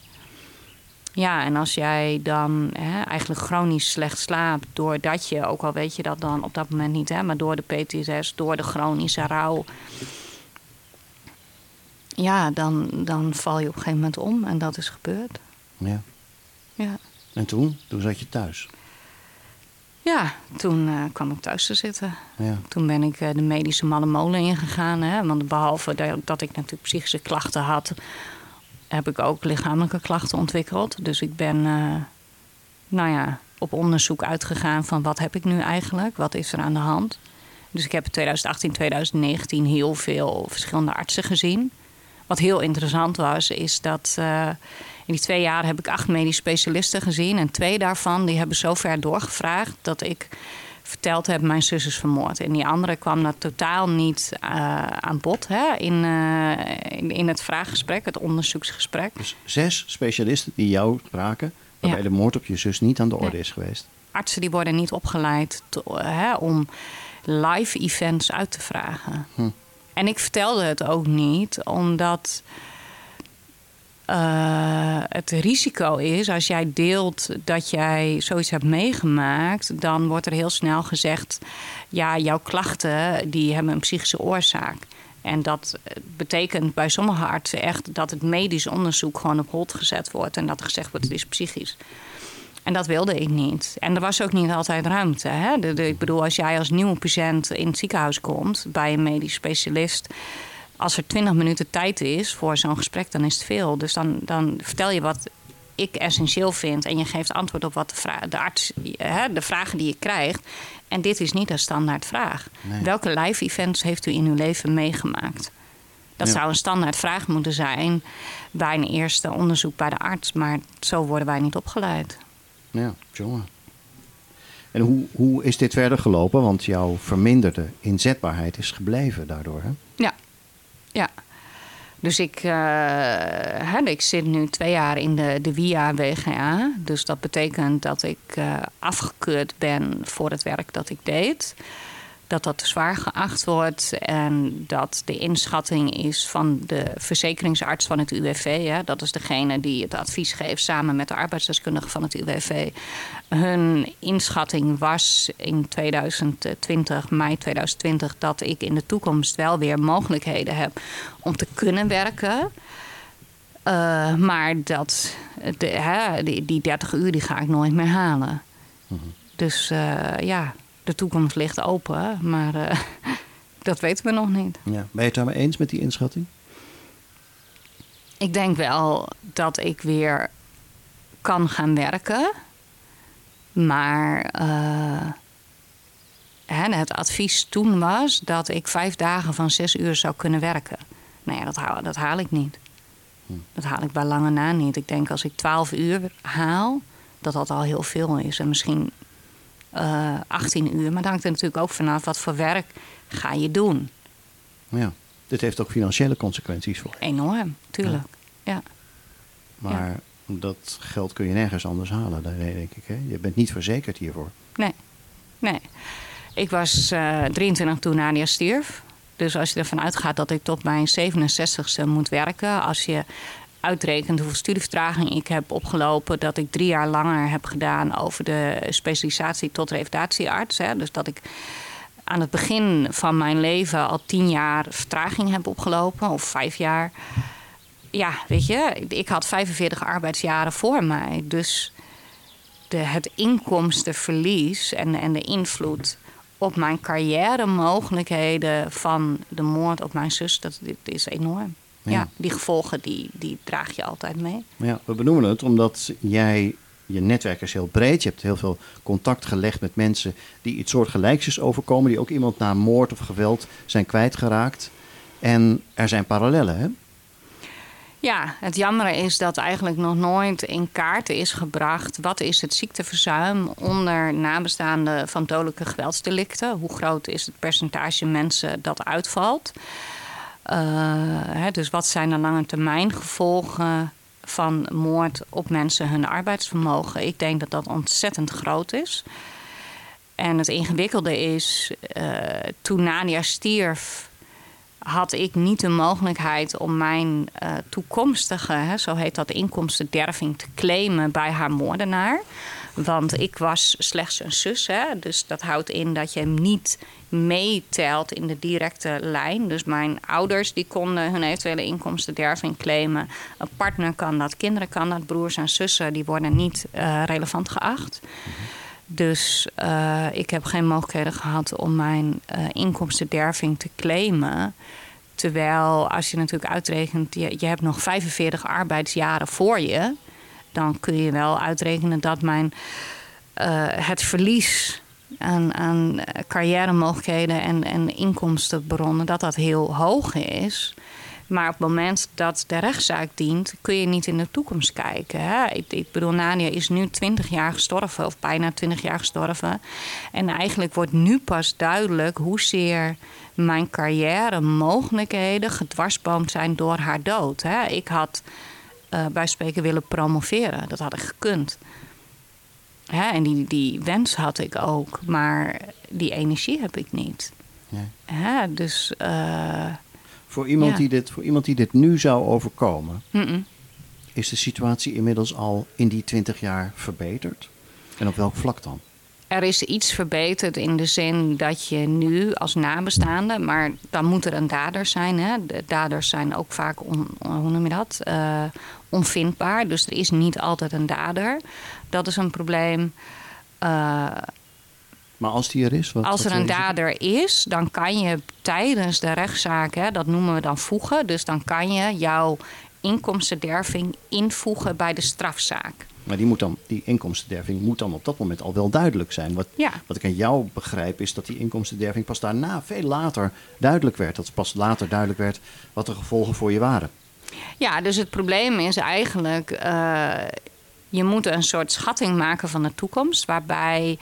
Ja, en als jij dan hè, eigenlijk chronisch slecht slaapt, doordat je, ook al weet je dat dan op dat moment niet, hè, maar door de PTSS, door de chronische rouw, ja, dan, dan val je op een gegeven moment om en dat is gebeurd. Ja. ja. En toen? Toen zat je thuis? Ja, toen uh, kwam ik thuis te zitten. Ja. Toen ben ik uh, de medische malle molen ingegaan. Hè, want behalve dat, dat, ik natuurlijk psychische klachten had, heb ik ook lichamelijke klachten ontwikkeld. Dus ik ben, uh, nou ja, op onderzoek uitgegaan van wat heb ik nu eigenlijk? Wat is er aan de hand? Dus ik heb in 2018, 2019 heel veel verschillende artsen gezien. Wat heel interessant was, is dat uh, in die twee jaar heb ik acht medisch specialisten gezien. En twee daarvan die hebben zo ver doorgevraagd dat ik verteld heb: mijn zus is vermoord. En die andere kwam dat totaal niet uh, aan bod hè, in, uh, in, in, het vraaggesprek, het onderzoeksgesprek. Dus zes specialisten die jou spraken, waarbij ja. de moord op je zus niet aan de orde nee. is geweest. Artsen die worden niet opgeleid to, hè, om live events uit te vragen. Hm. En ik vertelde het ook niet, omdat uh, het risico is als jij deelt dat jij zoiets hebt meegemaakt, dan wordt er heel snel gezegd: ja, jouw klachten die hebben een psychische oorzaak. En dat betekent bij sommige artsen echt dat het medisch onderzoek gewoon op hold gezet wordt en dat er gezegd wordt: het is psychisch. En dat wilde ik niet. En er was ook niet altijd ruimte. Hè? De, ik bedoel, als jij als nieuwe patiënt in het ziekenhuis komt bij een medisch specialist. Als er 20 minuten tijd is voor zo'n gesprek, dan is het veel. Dus dan, dan vertel je wat ik essentieel vind. En je geeft antwoord op wat de, vraag, de arts, hè, de vragen die je krijgt. En dit is niet een standaard vraag. Welke live events heeft u in uw leven meegemaakt? Dat zou een standaard vraag moeten zijn bij een eerste onderzoek bij de arts. Maar zo worden wij niet opgeleid. Ja, jongen. En hoe, hoe is dit verder gelopen? Want jouw verminderde inzetbaarheid is gebleven daardoor, hè? Ja, ja. Dus ik, uh, ik zit nu twee jaar in de, de WIA-WGA. Dus dat betekent dat ik uh, afgekeurd ben voor het werk dat ik deed. Dat dat te zwaar geacht wordt. En dat de inschatting is van de verzekeringsarts van het UWV. Hè, dat is degene die het advies geeft samen met de arbeidsdeskundige van het UWV. Hun inschatting was in 2020, mei 2020, dat ik in de toekomst wel weer mogelijkheden heb om te kunnen werken. Uh, maar dat, de, hè, die, die 30 uur die ga ik nooit meer halen. Mhm. Dus uh, ja, de toekomst ligt open, maar uh, dat weten we nog niet. Ja. Ben je het daarmee eens met die inschatting? Ik denk wel dat ik weer kan gaan werken. Maar uh, het advies toen was dat ik vijf dagen van zes uur zou kunnen werken. Nou ja, dat haal, dat haal ik niet. Hm. Dat haal ik bij lange na niet. Ik denk als ik twaalf uur haal, dat dat al heel veel is. En misschien uh, eh, 18 uur. Maar dan hangt er natuurlijk ook vanaf wat voor werk ga je doen. Ja, dit heeft ook financiële consequenties voor Enorm, tuurlijk. Ja. Maar dat geld kun je nergens anders halen, daar denk ik. Hè? Je bent niet verzekerd hiervoor. Nee, nee. Ik was uh, 23 toen Nadia stierf. Dus als je ervan uitgaat dat ik tot mijn 67ste moet werken, als je uitrekent hoeveel studievertraging ik heb opgelopen. Dat ik drie jaar langer heb gedaan over de specialisatie tot revalidatiearts. Hè. Dus dat ik aan het begin van mijn leven al tien jaar vertraging heb opgelopen, of vijf jaar. Ja, weet je, ik had 45 arbeidsjaren voor mij. Dus de, het inkomstenverlies en, en de invloed op mijn carrière mogelijkheden van de moord op mijn zus, dat, dat is enorm ja. die gevolgen die, die draag je altijd mee. Ja, we benoemen het omdat jij, je netwerk is heel breed. Je hebt heel veel contact gelegd met mensen die iets soortgelijks is overkomen. Die ook iemand na moord of geweld zijn kwijtgeraakt. En er zijn parallellen, hè? Ja, het jammer is dat eigenlijk nog nooit in kaart is gebracht... wat is het ziekteverzuim onder nabestaanden van dodelijke geweldsdelicten? Hoe groot is het percentage mensen dat uitvalt? Uh, hè, dus wat zijn de lange termijn gevolgen van moord op mensen hun arbeidsvermogen? Ik denk dat dat ontzettend groot is. En het ingewikkelde is, uh, toen Nadia stierf, had ik niet de mogelijkheid om mijn uh, toekomstige, hè, zo heet dat, inkomstenderving te claimen bij haar moordenaar. Want ik was slechts een zus. Hè? Dus dat houdt in dat je hem niet meetelt in de directe lijn. Dus mijn ouders die konden hun eventuele inkomstenderving claimen. Een partner kan dat, kinderen kan dat, broers en zussen die worden niet uh, relevant geacht. Dus uh, ik heb geen mogelijkheden gehad om mijn uh, inkomstenderving te claimen. Terwijl als je natuurlijk uitrekent, je, je hebt nog 45 arbeidsjaren voor je dan kun je wel uitrekenen dat mijn, uh, het verlies aan, aan carrière mogelijkheden en, en inkomstenbronnen, dat dat heel hoog is. Maar op het moment dat de rechtszaak dient, kun je niet in de toekomst kijken. Hè? Ik, ik, bedoel, Nadia is nu 20 jaar gestorven, of bijna 20 jaar gestorven. En eigenlijk wordt nu pas duidelijk hoezeer mijn carrière mogelijkheden gedwarsboomd zijn door haar dood. Hè? Ik had uh, bij spreken willen promoveren. Dat had ik gekund. Hè, en die, die wens had ik ook, maar die energie heb ik niet. Hè, dus. Uh, voor, iemand die dit, voor iemand die dit nu zou overkomen, is de situatie inmiddels al in die 20 jaar verbeterd? En op welk vlak dan? Er is iets verbeterd in de zin dat je nu als nabestaande, maar dan moet er een dader zijn. Hè? De daders zijn ook vaak, on, hoe noem je dat, uh, onvindbaar. Dus er is niet altijd een dader. Dat is een probleem. Uh, maar als die er is? Wat, als er een dader is, dan kan je tijdens de rechtszaak, hè, dat noemen we dan voegen. Dus dan kan je jouw inkomstenderving invoegen bij de strafzaak. Maar die, moet dan, die inkomstenderving moet dan op dat moment al wel duidelijk zijn. Wat, wat ik aan jou begrijp is dat die inkomstenderving pas daarna, veel later, duidelijk werd. Dat pas later duidelijk werd wat de gevolgen voor je waren. Ja, dus het probleem is eigenlijk, uh, je moet een soort schatting maken van de toekomst. Waarbij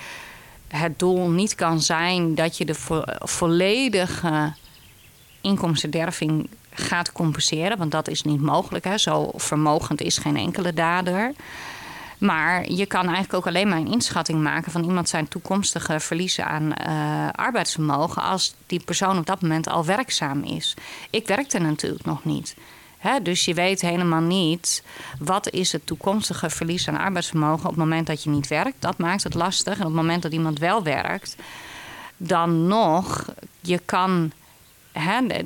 het doel niet kan zijn dat je de vo volledige inkomstenderving gaat compenseren. Want dat is niet mogelijk. Hè. Zo vermogend is geen enkele dader. Maar je kan eigenlijk ook alleen maar een inschatting maken van iemand zijn toekomstige verliezen aan uh, arbeidsvermogen als die persoon op dat moment al werkzaam is. Ik werkte natuurlijk nog niet. He, dus je weet helemaal niet wat is het toekomstige verlies aan arbeidsvermogen op het moment dat je niet werkt. Dat maakt het lastig. En op het moment dat iemand wel werkt, dan nog, je kan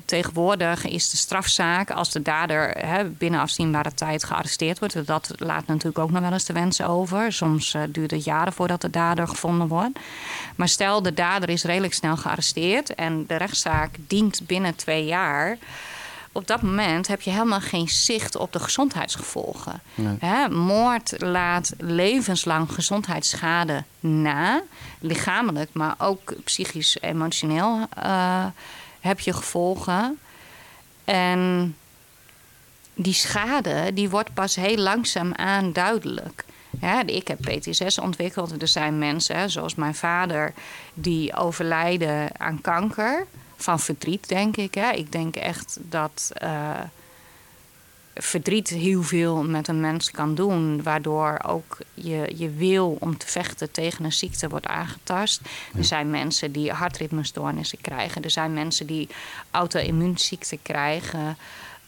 tegenwoordig is de strafzaak als de dader binnen afzienbare tijd gearresteerd wordt. Dat laat natuurlijk ook nog wel eens de wens over. Soms uh, duurt het jaren voordat de dader gevonden wordt. Maar stel de dader is redelijk snel gearresteerd en de rechtszaak dient binnen twee jaar op dat moment heb je helemaal geen zicht op de gezondheidsgevolgen. moord laat levenslang gezondheidsschade na, lichamelijk, maar ook psychisch, emotioneel. Uh, heb je gevolgen. En die schade die wordt pas heel langzaam aan duidelijk. Ja, ik heb PTSS ontwikkeld. Er zijn mensen, zoals mijn vader, die overlijden aan kanker. Van verdriet, denk ik. Hè. Ik denk echt dat uh, verdriet heel veel met een mens kan doen. Waardoor ook je, je wil om te vechten tegen een ziekte wordt aangetast. Er zijn mensen die hartritmestoornissen krijgen. Er zijn mensen die auto-immuunziekten krijgen.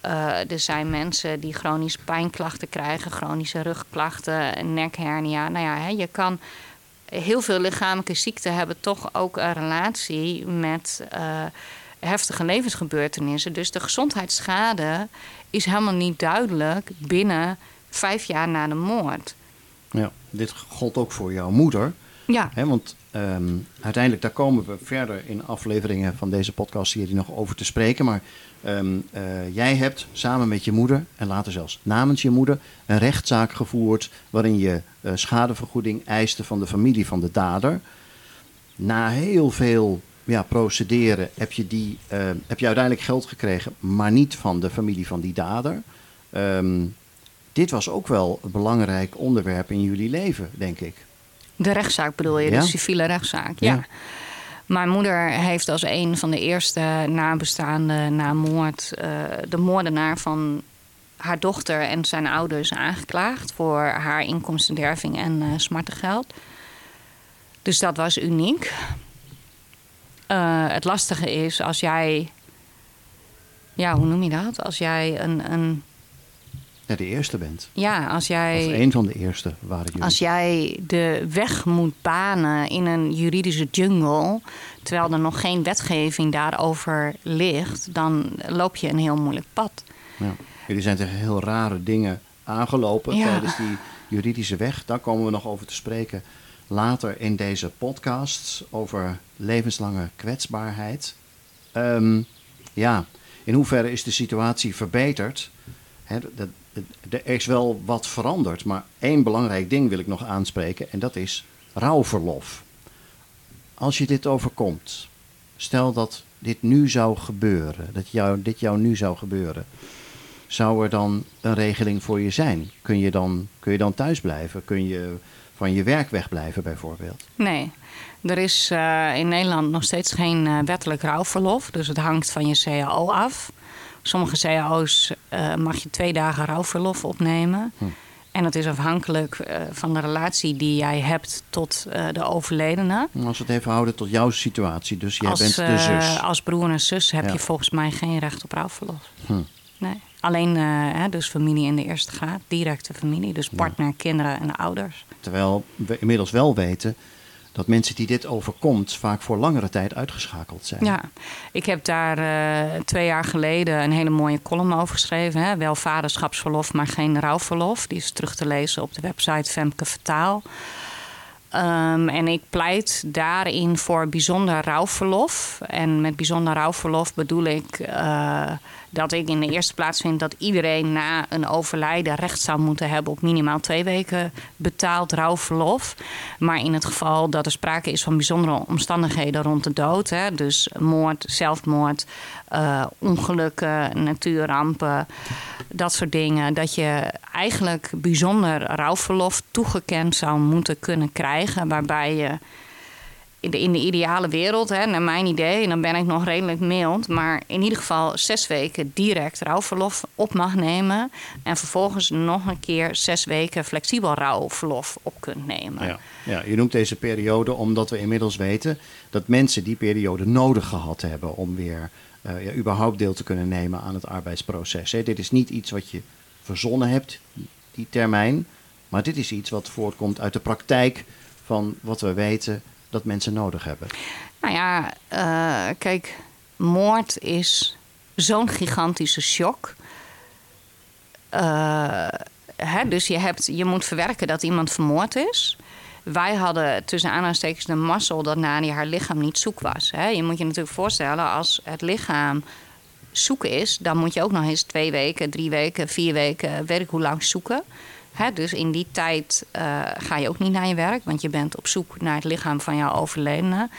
Uh, er zijn mensen die chronische pijnklachten krijgen, chronische rugklachten, nekhernia. Nou ja, hè, je kan heel veel lichamelijke ziekten hebben toch ook een relatie met uh, heftige levensgebeurtenissen. Dus de gezondheidsschade is helemaal niet duidelijk binnen vijf jaar na de moord. Ja, dit gold ook voor jouw moeder. Ja. Hè, want ehm, uiteindelijk, daar komen we verder in afleveringen van deze podcast hier nog over te spreken. Maar ehm, eh, jij hebt samen met je moeder, en later zelfs namens je moeder, een rechtszaak gevoerd. waarin je uh, schadevergoeding eiste van de familie van de dader. Na heel veel ja, procederen heb je, die, uh, heb je uiteindelijk geld gekregen, maar niet van de familie van die dader. Um, dit was ook wel een belangrijk onderwerp in jullie leven, denk ik. De rechtszaak bedoel je, de civiele rechtszaak, ja. Mijn moeder heeft als een van de eerste nabestaanden na moord uh, de moordenaar van haar dochter en zijn ouders aangeklaagd voor haar inkomstenderving en uh, smartengeld. Dus dat was uniek. Uh, het lastige is als jij. Ja, hoe noem je dat? Als jij een. een ja, de eerste bent. Ja, als jij. Of een van de eerste waren jullie. Als jij de weg moet banen in een juridische jungle. terwijl er nog geen wetgeving daarover ligt. dan loop je een heel moeilijk pad. Ja. Jullie zijn tegen heel rare dingen aangelopen ja. tijdens die juridische weg. Daar komen we nog over te spreken later in deze podcast over levenslange kwetsbaarheid. Um, ja, in hoeverre is de situatie verbeterd? er is wel wat veranderd, maar één belangrijk ding wil ik nog aanspreken en dat is rouwverlof. Als je dit overkomt, stel dat dit nu zou gebeuren, dat jou, dit jou nu zou gebeuren, zou er dan een regeling voor je zijn? Kun je dan, kun je dan thuis blijven? Kun je van je werk wegblijven bijvoorbeeld? Nee, er is uh, in Nederland nog steeds geen uh, wettelijk rouwverlof. Dus het hangt van je CAO af. Sommige CAO's uh, mag je twee dagen rouwverlof opnemen. Hm. En dat is afhankelijk van de relatie die jij hebt tot de overledene. Als we het even houden tot jouw situatie, dus jij als, bent de zus. als broer en zus heb ja. je volgens mij geen recht op rouwverlof. Hm. Nee. Alleen uh, dus familie in de eerste graad, directe familie. Dus partner, ja. kinderen en ouders. Terwijl we inmiddels wel weten dat mensen die dit overkomt vaak voor langere tijd uitgeschakeld zijn. Ja, ik heb daar uh, twee jaar geleden een hele mooie column over geschreven. Hè? Wel vaderschapsverlof, maar geen rouwverlof. Die is terug te lezen op de website Femke Vertaal. Um, en ik pleit daarin voor bijzonder rouwverlof. En met bijzonder rouwverlof bedoel ik uh, dat ik in de eerste plaats vind dat iedereen na een overlijden recht zou moeten hebben op minimaal twee weken betaald rouwverlof. Maar in het geval dat er sprake is van bijzondere omstandigheden rond de dood, hè, dus moord, zelfmoord, uh, ongelukken, natuurrampen, dat soort dingen, dat je eigenlijk bijzonder rouwverlof toegekend zou moeten kunnen krijgen, waarbij je in de, in de ideale wereld, hè, naar mijn idee, en dan ben ik nog redelijk mild, maar in ieder geval zes weken direct rouwverlof op mag nemen. En vervolgens nog een keer zes weken flexibel rouwverlof op kunt nemen. Ja, ja, je noemt deze periode omdat we inmiddels weten dat mensen die periode nodig gehad hebben om weer uh, ja, überhaupt deel te kunnen nemen aan het arbeidsproces. Dit is niet iets wat je verzonnen hebt, die termijn, maar dit is iets wat voortkomt uit de praktijk van wat we weten dat mensen nodig hebben? Nou ja, uh, kijk, moord is zo'n gigantische shock. Uh, hè, dus je, hebt, je moet verwerken dat iemand vermoord is. Wij hadden tussen aanhalingstekens de mazzel dat Nani haar lichaam niet zoek was. Hè. Je moet je natuurlijk voorstellen, als het lichaam zoek is, dan moet je ook nog eens twee weken, drie weken, vier weken, weet ik hoe lang zoeken dus in die tijd uh, ga je ook niet naar je werk, want je bent op zoek naar het lichaam van jouw overledene.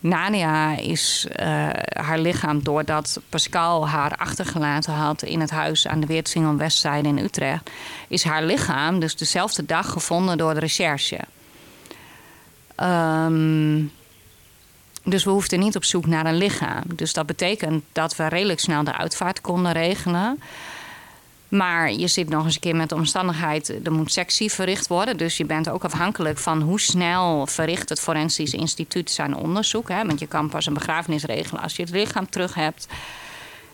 Nania is uh, haar lichaam, doordat Pascal haar achtergelaten had in het huis aan de Weertsingel Westzijde in Utrecht, is haar lichaam dus dezelfde dag gevonden door de recherche. Um, dus we hoefden niet op zoek naar een lichaam. Dus dat betekent dat we redelijk snel de uitvaart konden regelen. Maar je zit nog eens een keer met de omstandigheid, er moet sectie verricht worden. Dus je bent ook afhankelijk van hoe snel verricht het Forensisch Instituut zijn onderzoek. Hè? Want je kan pas een begrafenis regelen als je het lichaam terug hebt.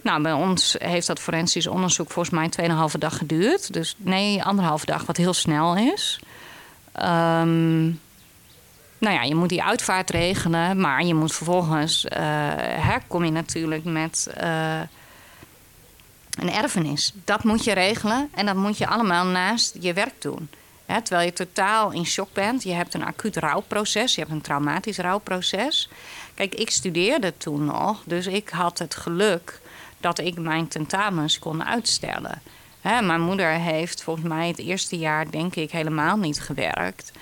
Nou, bij ons heeft dat forensisch onderzoek volgens mij 2,5 dag geduurd. Dus nee, anderhalve dag, wat heel snel is. Um, nou ja, je moet die uitvaart regelen, maar je moet vervolgens, uh, je natuurlijk met. Uh, een erfenis. Dat moet je regelen en dat moet je allemaal naast je werk doen. terwijl je totaal in shock bent. Je hebt een acuut rouwproces, je hebt een traumatisch rouwproces. Kijk, ik studeerde toen nog, dus ik had het geluk dat ik mijn tentamens kon uitstellen. mijn moeder heeft volgens mij het eerste jaar, denk ik, helemaal niet gewerkt.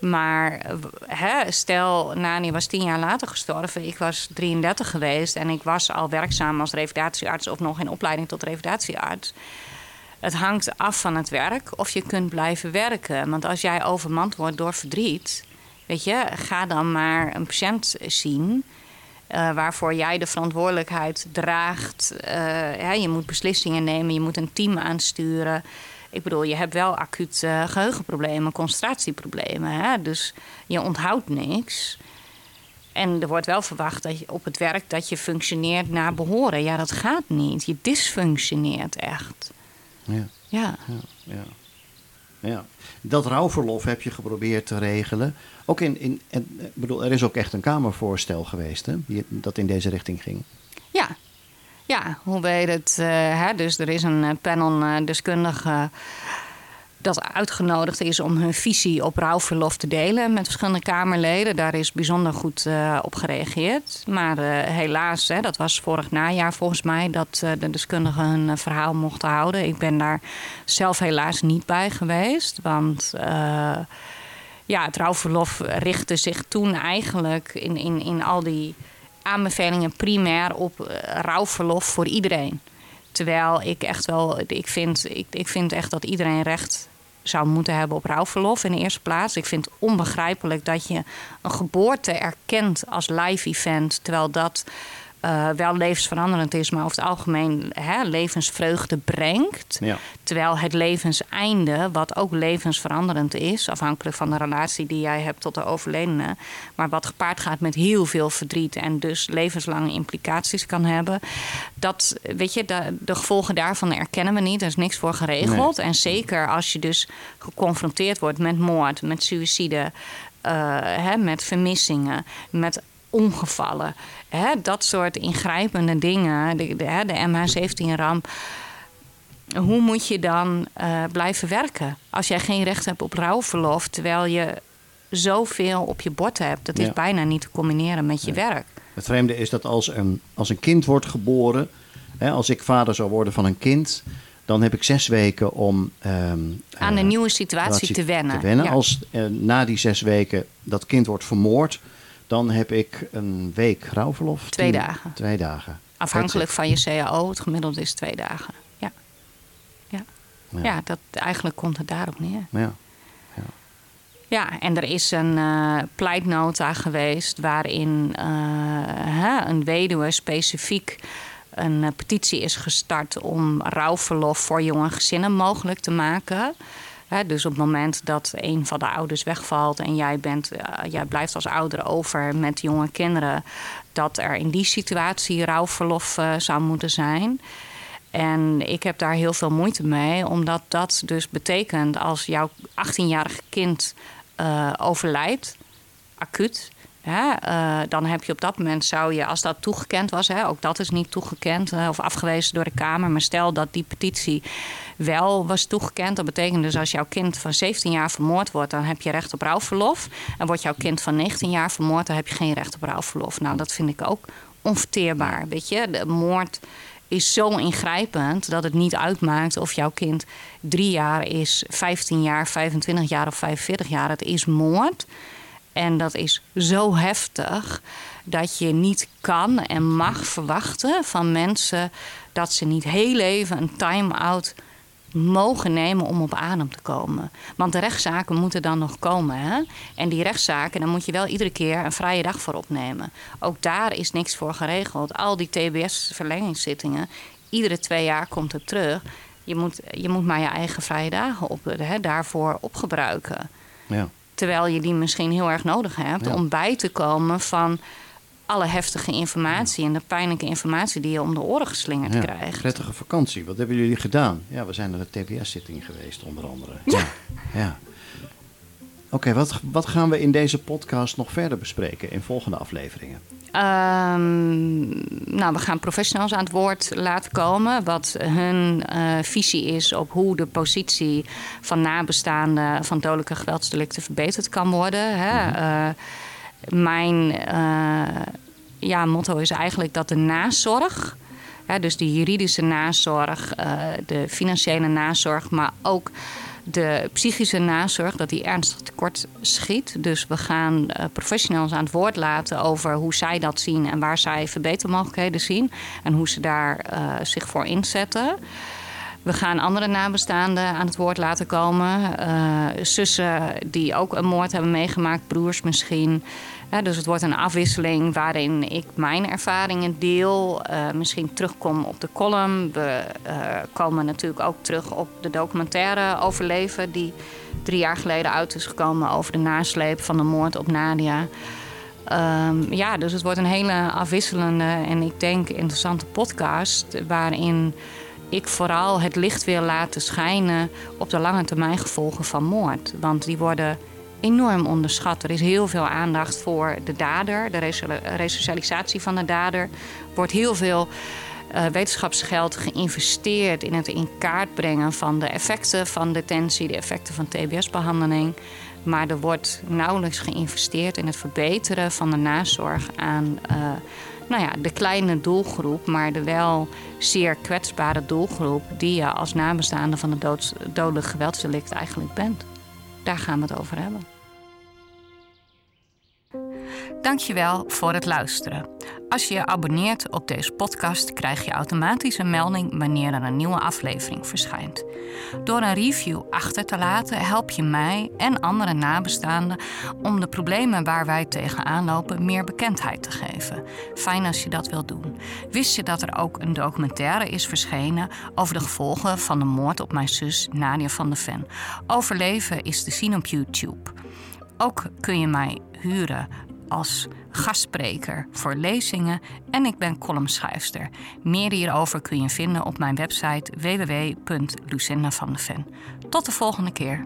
Maar hè, stel, Nani was tien jaar later gestorven. Ik was 33 geweest en ik was al werkzaam als revalidatiearts of nog in opleiding tot revalidatiearts. Het hangt af van het werk of je kunt blijven werken. Want als jij overmand wordt door verdriet, weet je, ga dan maar een patiënt zien. Uh, waarvoor jij de verantwoordelijkheid draagt. Uh, je moet beslissingen nemen, je moet een team aansturen. Ik bedoel, je hebt wel acuut uh, geheugenproblemen, concentratieproblemen. Hè? Dus je onthoudt niks. En er wordt wel verwacht dat je op het werk dat je functioneert naar behoren. Ja, dat gaat niet. Je dysfunctioneert echt. Ja. Ja. ja, ja. ja. Dat rouwverlof heb je geprobeerd te regelen. Ook in, in, ik bedoel, er is ook echt een Kamervoorstel geweest hè, dat in deze richting ging. Ja, ja, hoe weet het? Uh, hè? Dus er is een eh, panel uh, deskundigen dat uitgenodigd is om hun visie op rouwverlof te delen met verschillende Kamerleden. Daar is bijzonder goed op gereageerd. Maar helaas, hè, dat was vorig najaar volgens mij, dat de deskundigen hun verhaal mochten houden. Ik ben daar zelf helaas niet bij geweest. Want ja, het rouwverlof richtte zich toen eigenlijk in, in, in al die aanbevelingen primair op uh, rouwverlof voor iedereen. Terwijl ik echt wel, ik vind, ik, ik vind echt dat iedereen recht zou moeten hebben op rouwverlof in de eerste plaats. Ik vind het onbegrijpelijk dat je een geboorte erkent als live event, terwijl dat uh, wel levensveranderend is, maar over het algemeen hè, levensvreugde brengt. Ja. Terwijl het levenseinde, wat ook levensveranderend is, afhankelijk van de relatie die jij hebt tot de overledene, maar wat gepaard gaat met heel veel verdriet en dus levenslange implicaties kan hebben. Dat, weet je, de, de gevolgen daarvan erkennen we niet. Er is niks voor geregeld. En zeker als je dus geconfronteerd wordt met moord, met suïcide. Uh, hè, met vermissingen, met ongevallen. Hè, dat soort ingrijpende dingen, de, de, de MH17-ramp. Hoe moet je dan uh, blijven werken als jij geen recht hebt op rouwverlof, terwijl je zoveel op je bord hebt? Dat is bijna niet te combineren met je werk. Het vreemde is dat als een, als een kind wordt geboren, hè, als ik vader zou worden van een kind, dan heb ik zes weken om ehm, aan de uh, nieuwe situatie te wennen. Te wennen. Als uh, na die zes weken dat kind wordt vermoord, dan heb ik een week rouwverlof. Twee dagen. Twee dagen. Afhankelijk van je CAO. Het gemiddelde is twee dagen. Ja. Ja, ja. ja dat, eigenlijk komt het daarop neer. Ja. ja. Ja, en er is een uh, pleitnota geweest waarin uh, hè, een weduwe specifiek een eh, petitie is gestart om rouwverlof voor jonge gezinnen mogelijk te maken. Dus op het moment dat een van de ouders wegvalt en jij, bent, jij blijft als ouder over met jonge kinderen, dat er in die situatie rouwverlof zou moeten zijn. En ik heb daar heel veel moeite mee, omdat dat dus betekent als jouw 18-jarige kind uh, overlijdt, acuut. Dan heb je op dat moment zou je, als dat toegekend was, hè, ook dat is niet toegekend of afgewezen door de Kamer. Maar stel dat die petitie wel was toegekend. Dat betekent dus als jouw kind van 17 jaar vermoord wordt, dan heb je recht op rouwverlof. En wordt jouw kind van 19 jaar vermoord, dan heb je geen recht op rouwverlof. Nou, dat vind ik ook onverteerbaar. Weet je, de moord is zo ingrijpend dat het niet uitmaakt of jouw kind drie jaar is, 15 jaar, 25 jaar of 45 jaar. Het is moord. En dat is zo heftig dat je niet kan en mag verwachten van mensen dat ze niet heel even een time-out mogen nemen om op adem te komen. Want de rechtszaken moeten dan nog komen. Hè? En die rechtszaken, daar moet je wel iedere keer een vrije dag voor opnemen. Ook daar is niks voor geregeld. Al die TBS-verlengingszittingen, iedere twee jaar komt het terug. Je moet, je moet maar je eigen vrije dagen op, hè, daarvoor opgebruiken. Ja. Terwijl je die misschien heel erg nodig hebt om bij te komen van alle heftige informatie en de pijnlijke informatie die je om de oren geslingerd ja, krijgt. Prettige vakantie. Wat hebben jullie gedaan? Ja, we zijn naar de TBS-zitting geweest, onder andere. Ja. ja. Oké, wat, wat gaan we in deze podcast nog verder bespreken in volgende afleveringen? Um, nou, we gaan professionals aan het woord laten komen. Wat hun uh, visie is op hoe de positie van nabestaanden van dodelijke geweldsdelicten verbeterd kan worden. Hè. Mm -hmm. uh, mijn uh, ja, motto is eigenlijk dat de nazorg, hè, dus de juridische nazorg, uh, de financiële nazorg, maar ook de psychische nazorg, dat die ernstig tekort schiet. Dus we gaan uh, professionals aan het woord laten over hoe zij dat zien en waar zij verbetermogelijkheden zien en hoe ze daar zich voor inzetten. We gaan andere nabestaanden aan het woord laten komen. Uh, zussen die ook een moord hebben meegemaakt, broers misschien. dus het wordt een afwisseling waarin ik mijn ervaringen deel. Uh, misschien terugkom op de column. We uh, komen natuurlijk ook terug op de documentaire Overleven... die drie jaar geleden uit is gekomen over de nasleep van de moord op Nadia. Um, ja, dus het wordt een hele afwisselende en ik denk interessante podcast... waarin ik vooral het licht wil laten schijnen op de lange termijn gevolgen van moord. Want die worden enorm onderschat. Er is heel veel aandacht voor de dader, de resocialisatie van de dader. Er wordt heel veel uh, wetenschapsgeld geïnvesteerd in het in kaart brengen van de effecten van detentie, de effecten van TBS-behandeling. Maar er wordt nauwelijks geïnvesteerd in het verbeteren van de nazorg aan. Uh, nou ja, de kleine doelgroep, maar de wel zeer kwetsbare doelgroep die je als nabestaande van een dodelijk geweldsdelict eigenlijk bent. Daar gaan we het over hebben. Dankjewel voor het luisteren. Als je je abonneert op deze podcast, krijg je automatisch een melding wanneer er een nieuwe aflevering verschijnt. Door een review achter te laten, help je mij en andere nabestaanden om de problemen waar wij tegenaan lopen meer bekendheid te geven. Fijn als je dat wilt doen. Wist je dat er ook een documentaire is verschenen over de gevolgen van de moord op mijn zus Nadia van der Ven? Overleven is te zien op YouTube. Ook kun je mij huren als gastspreker voor lezingen en ik ben columnschrijfster. Meer hierover kun je vinden op mijn website www.lucindavandeven. Tot de volgende keer.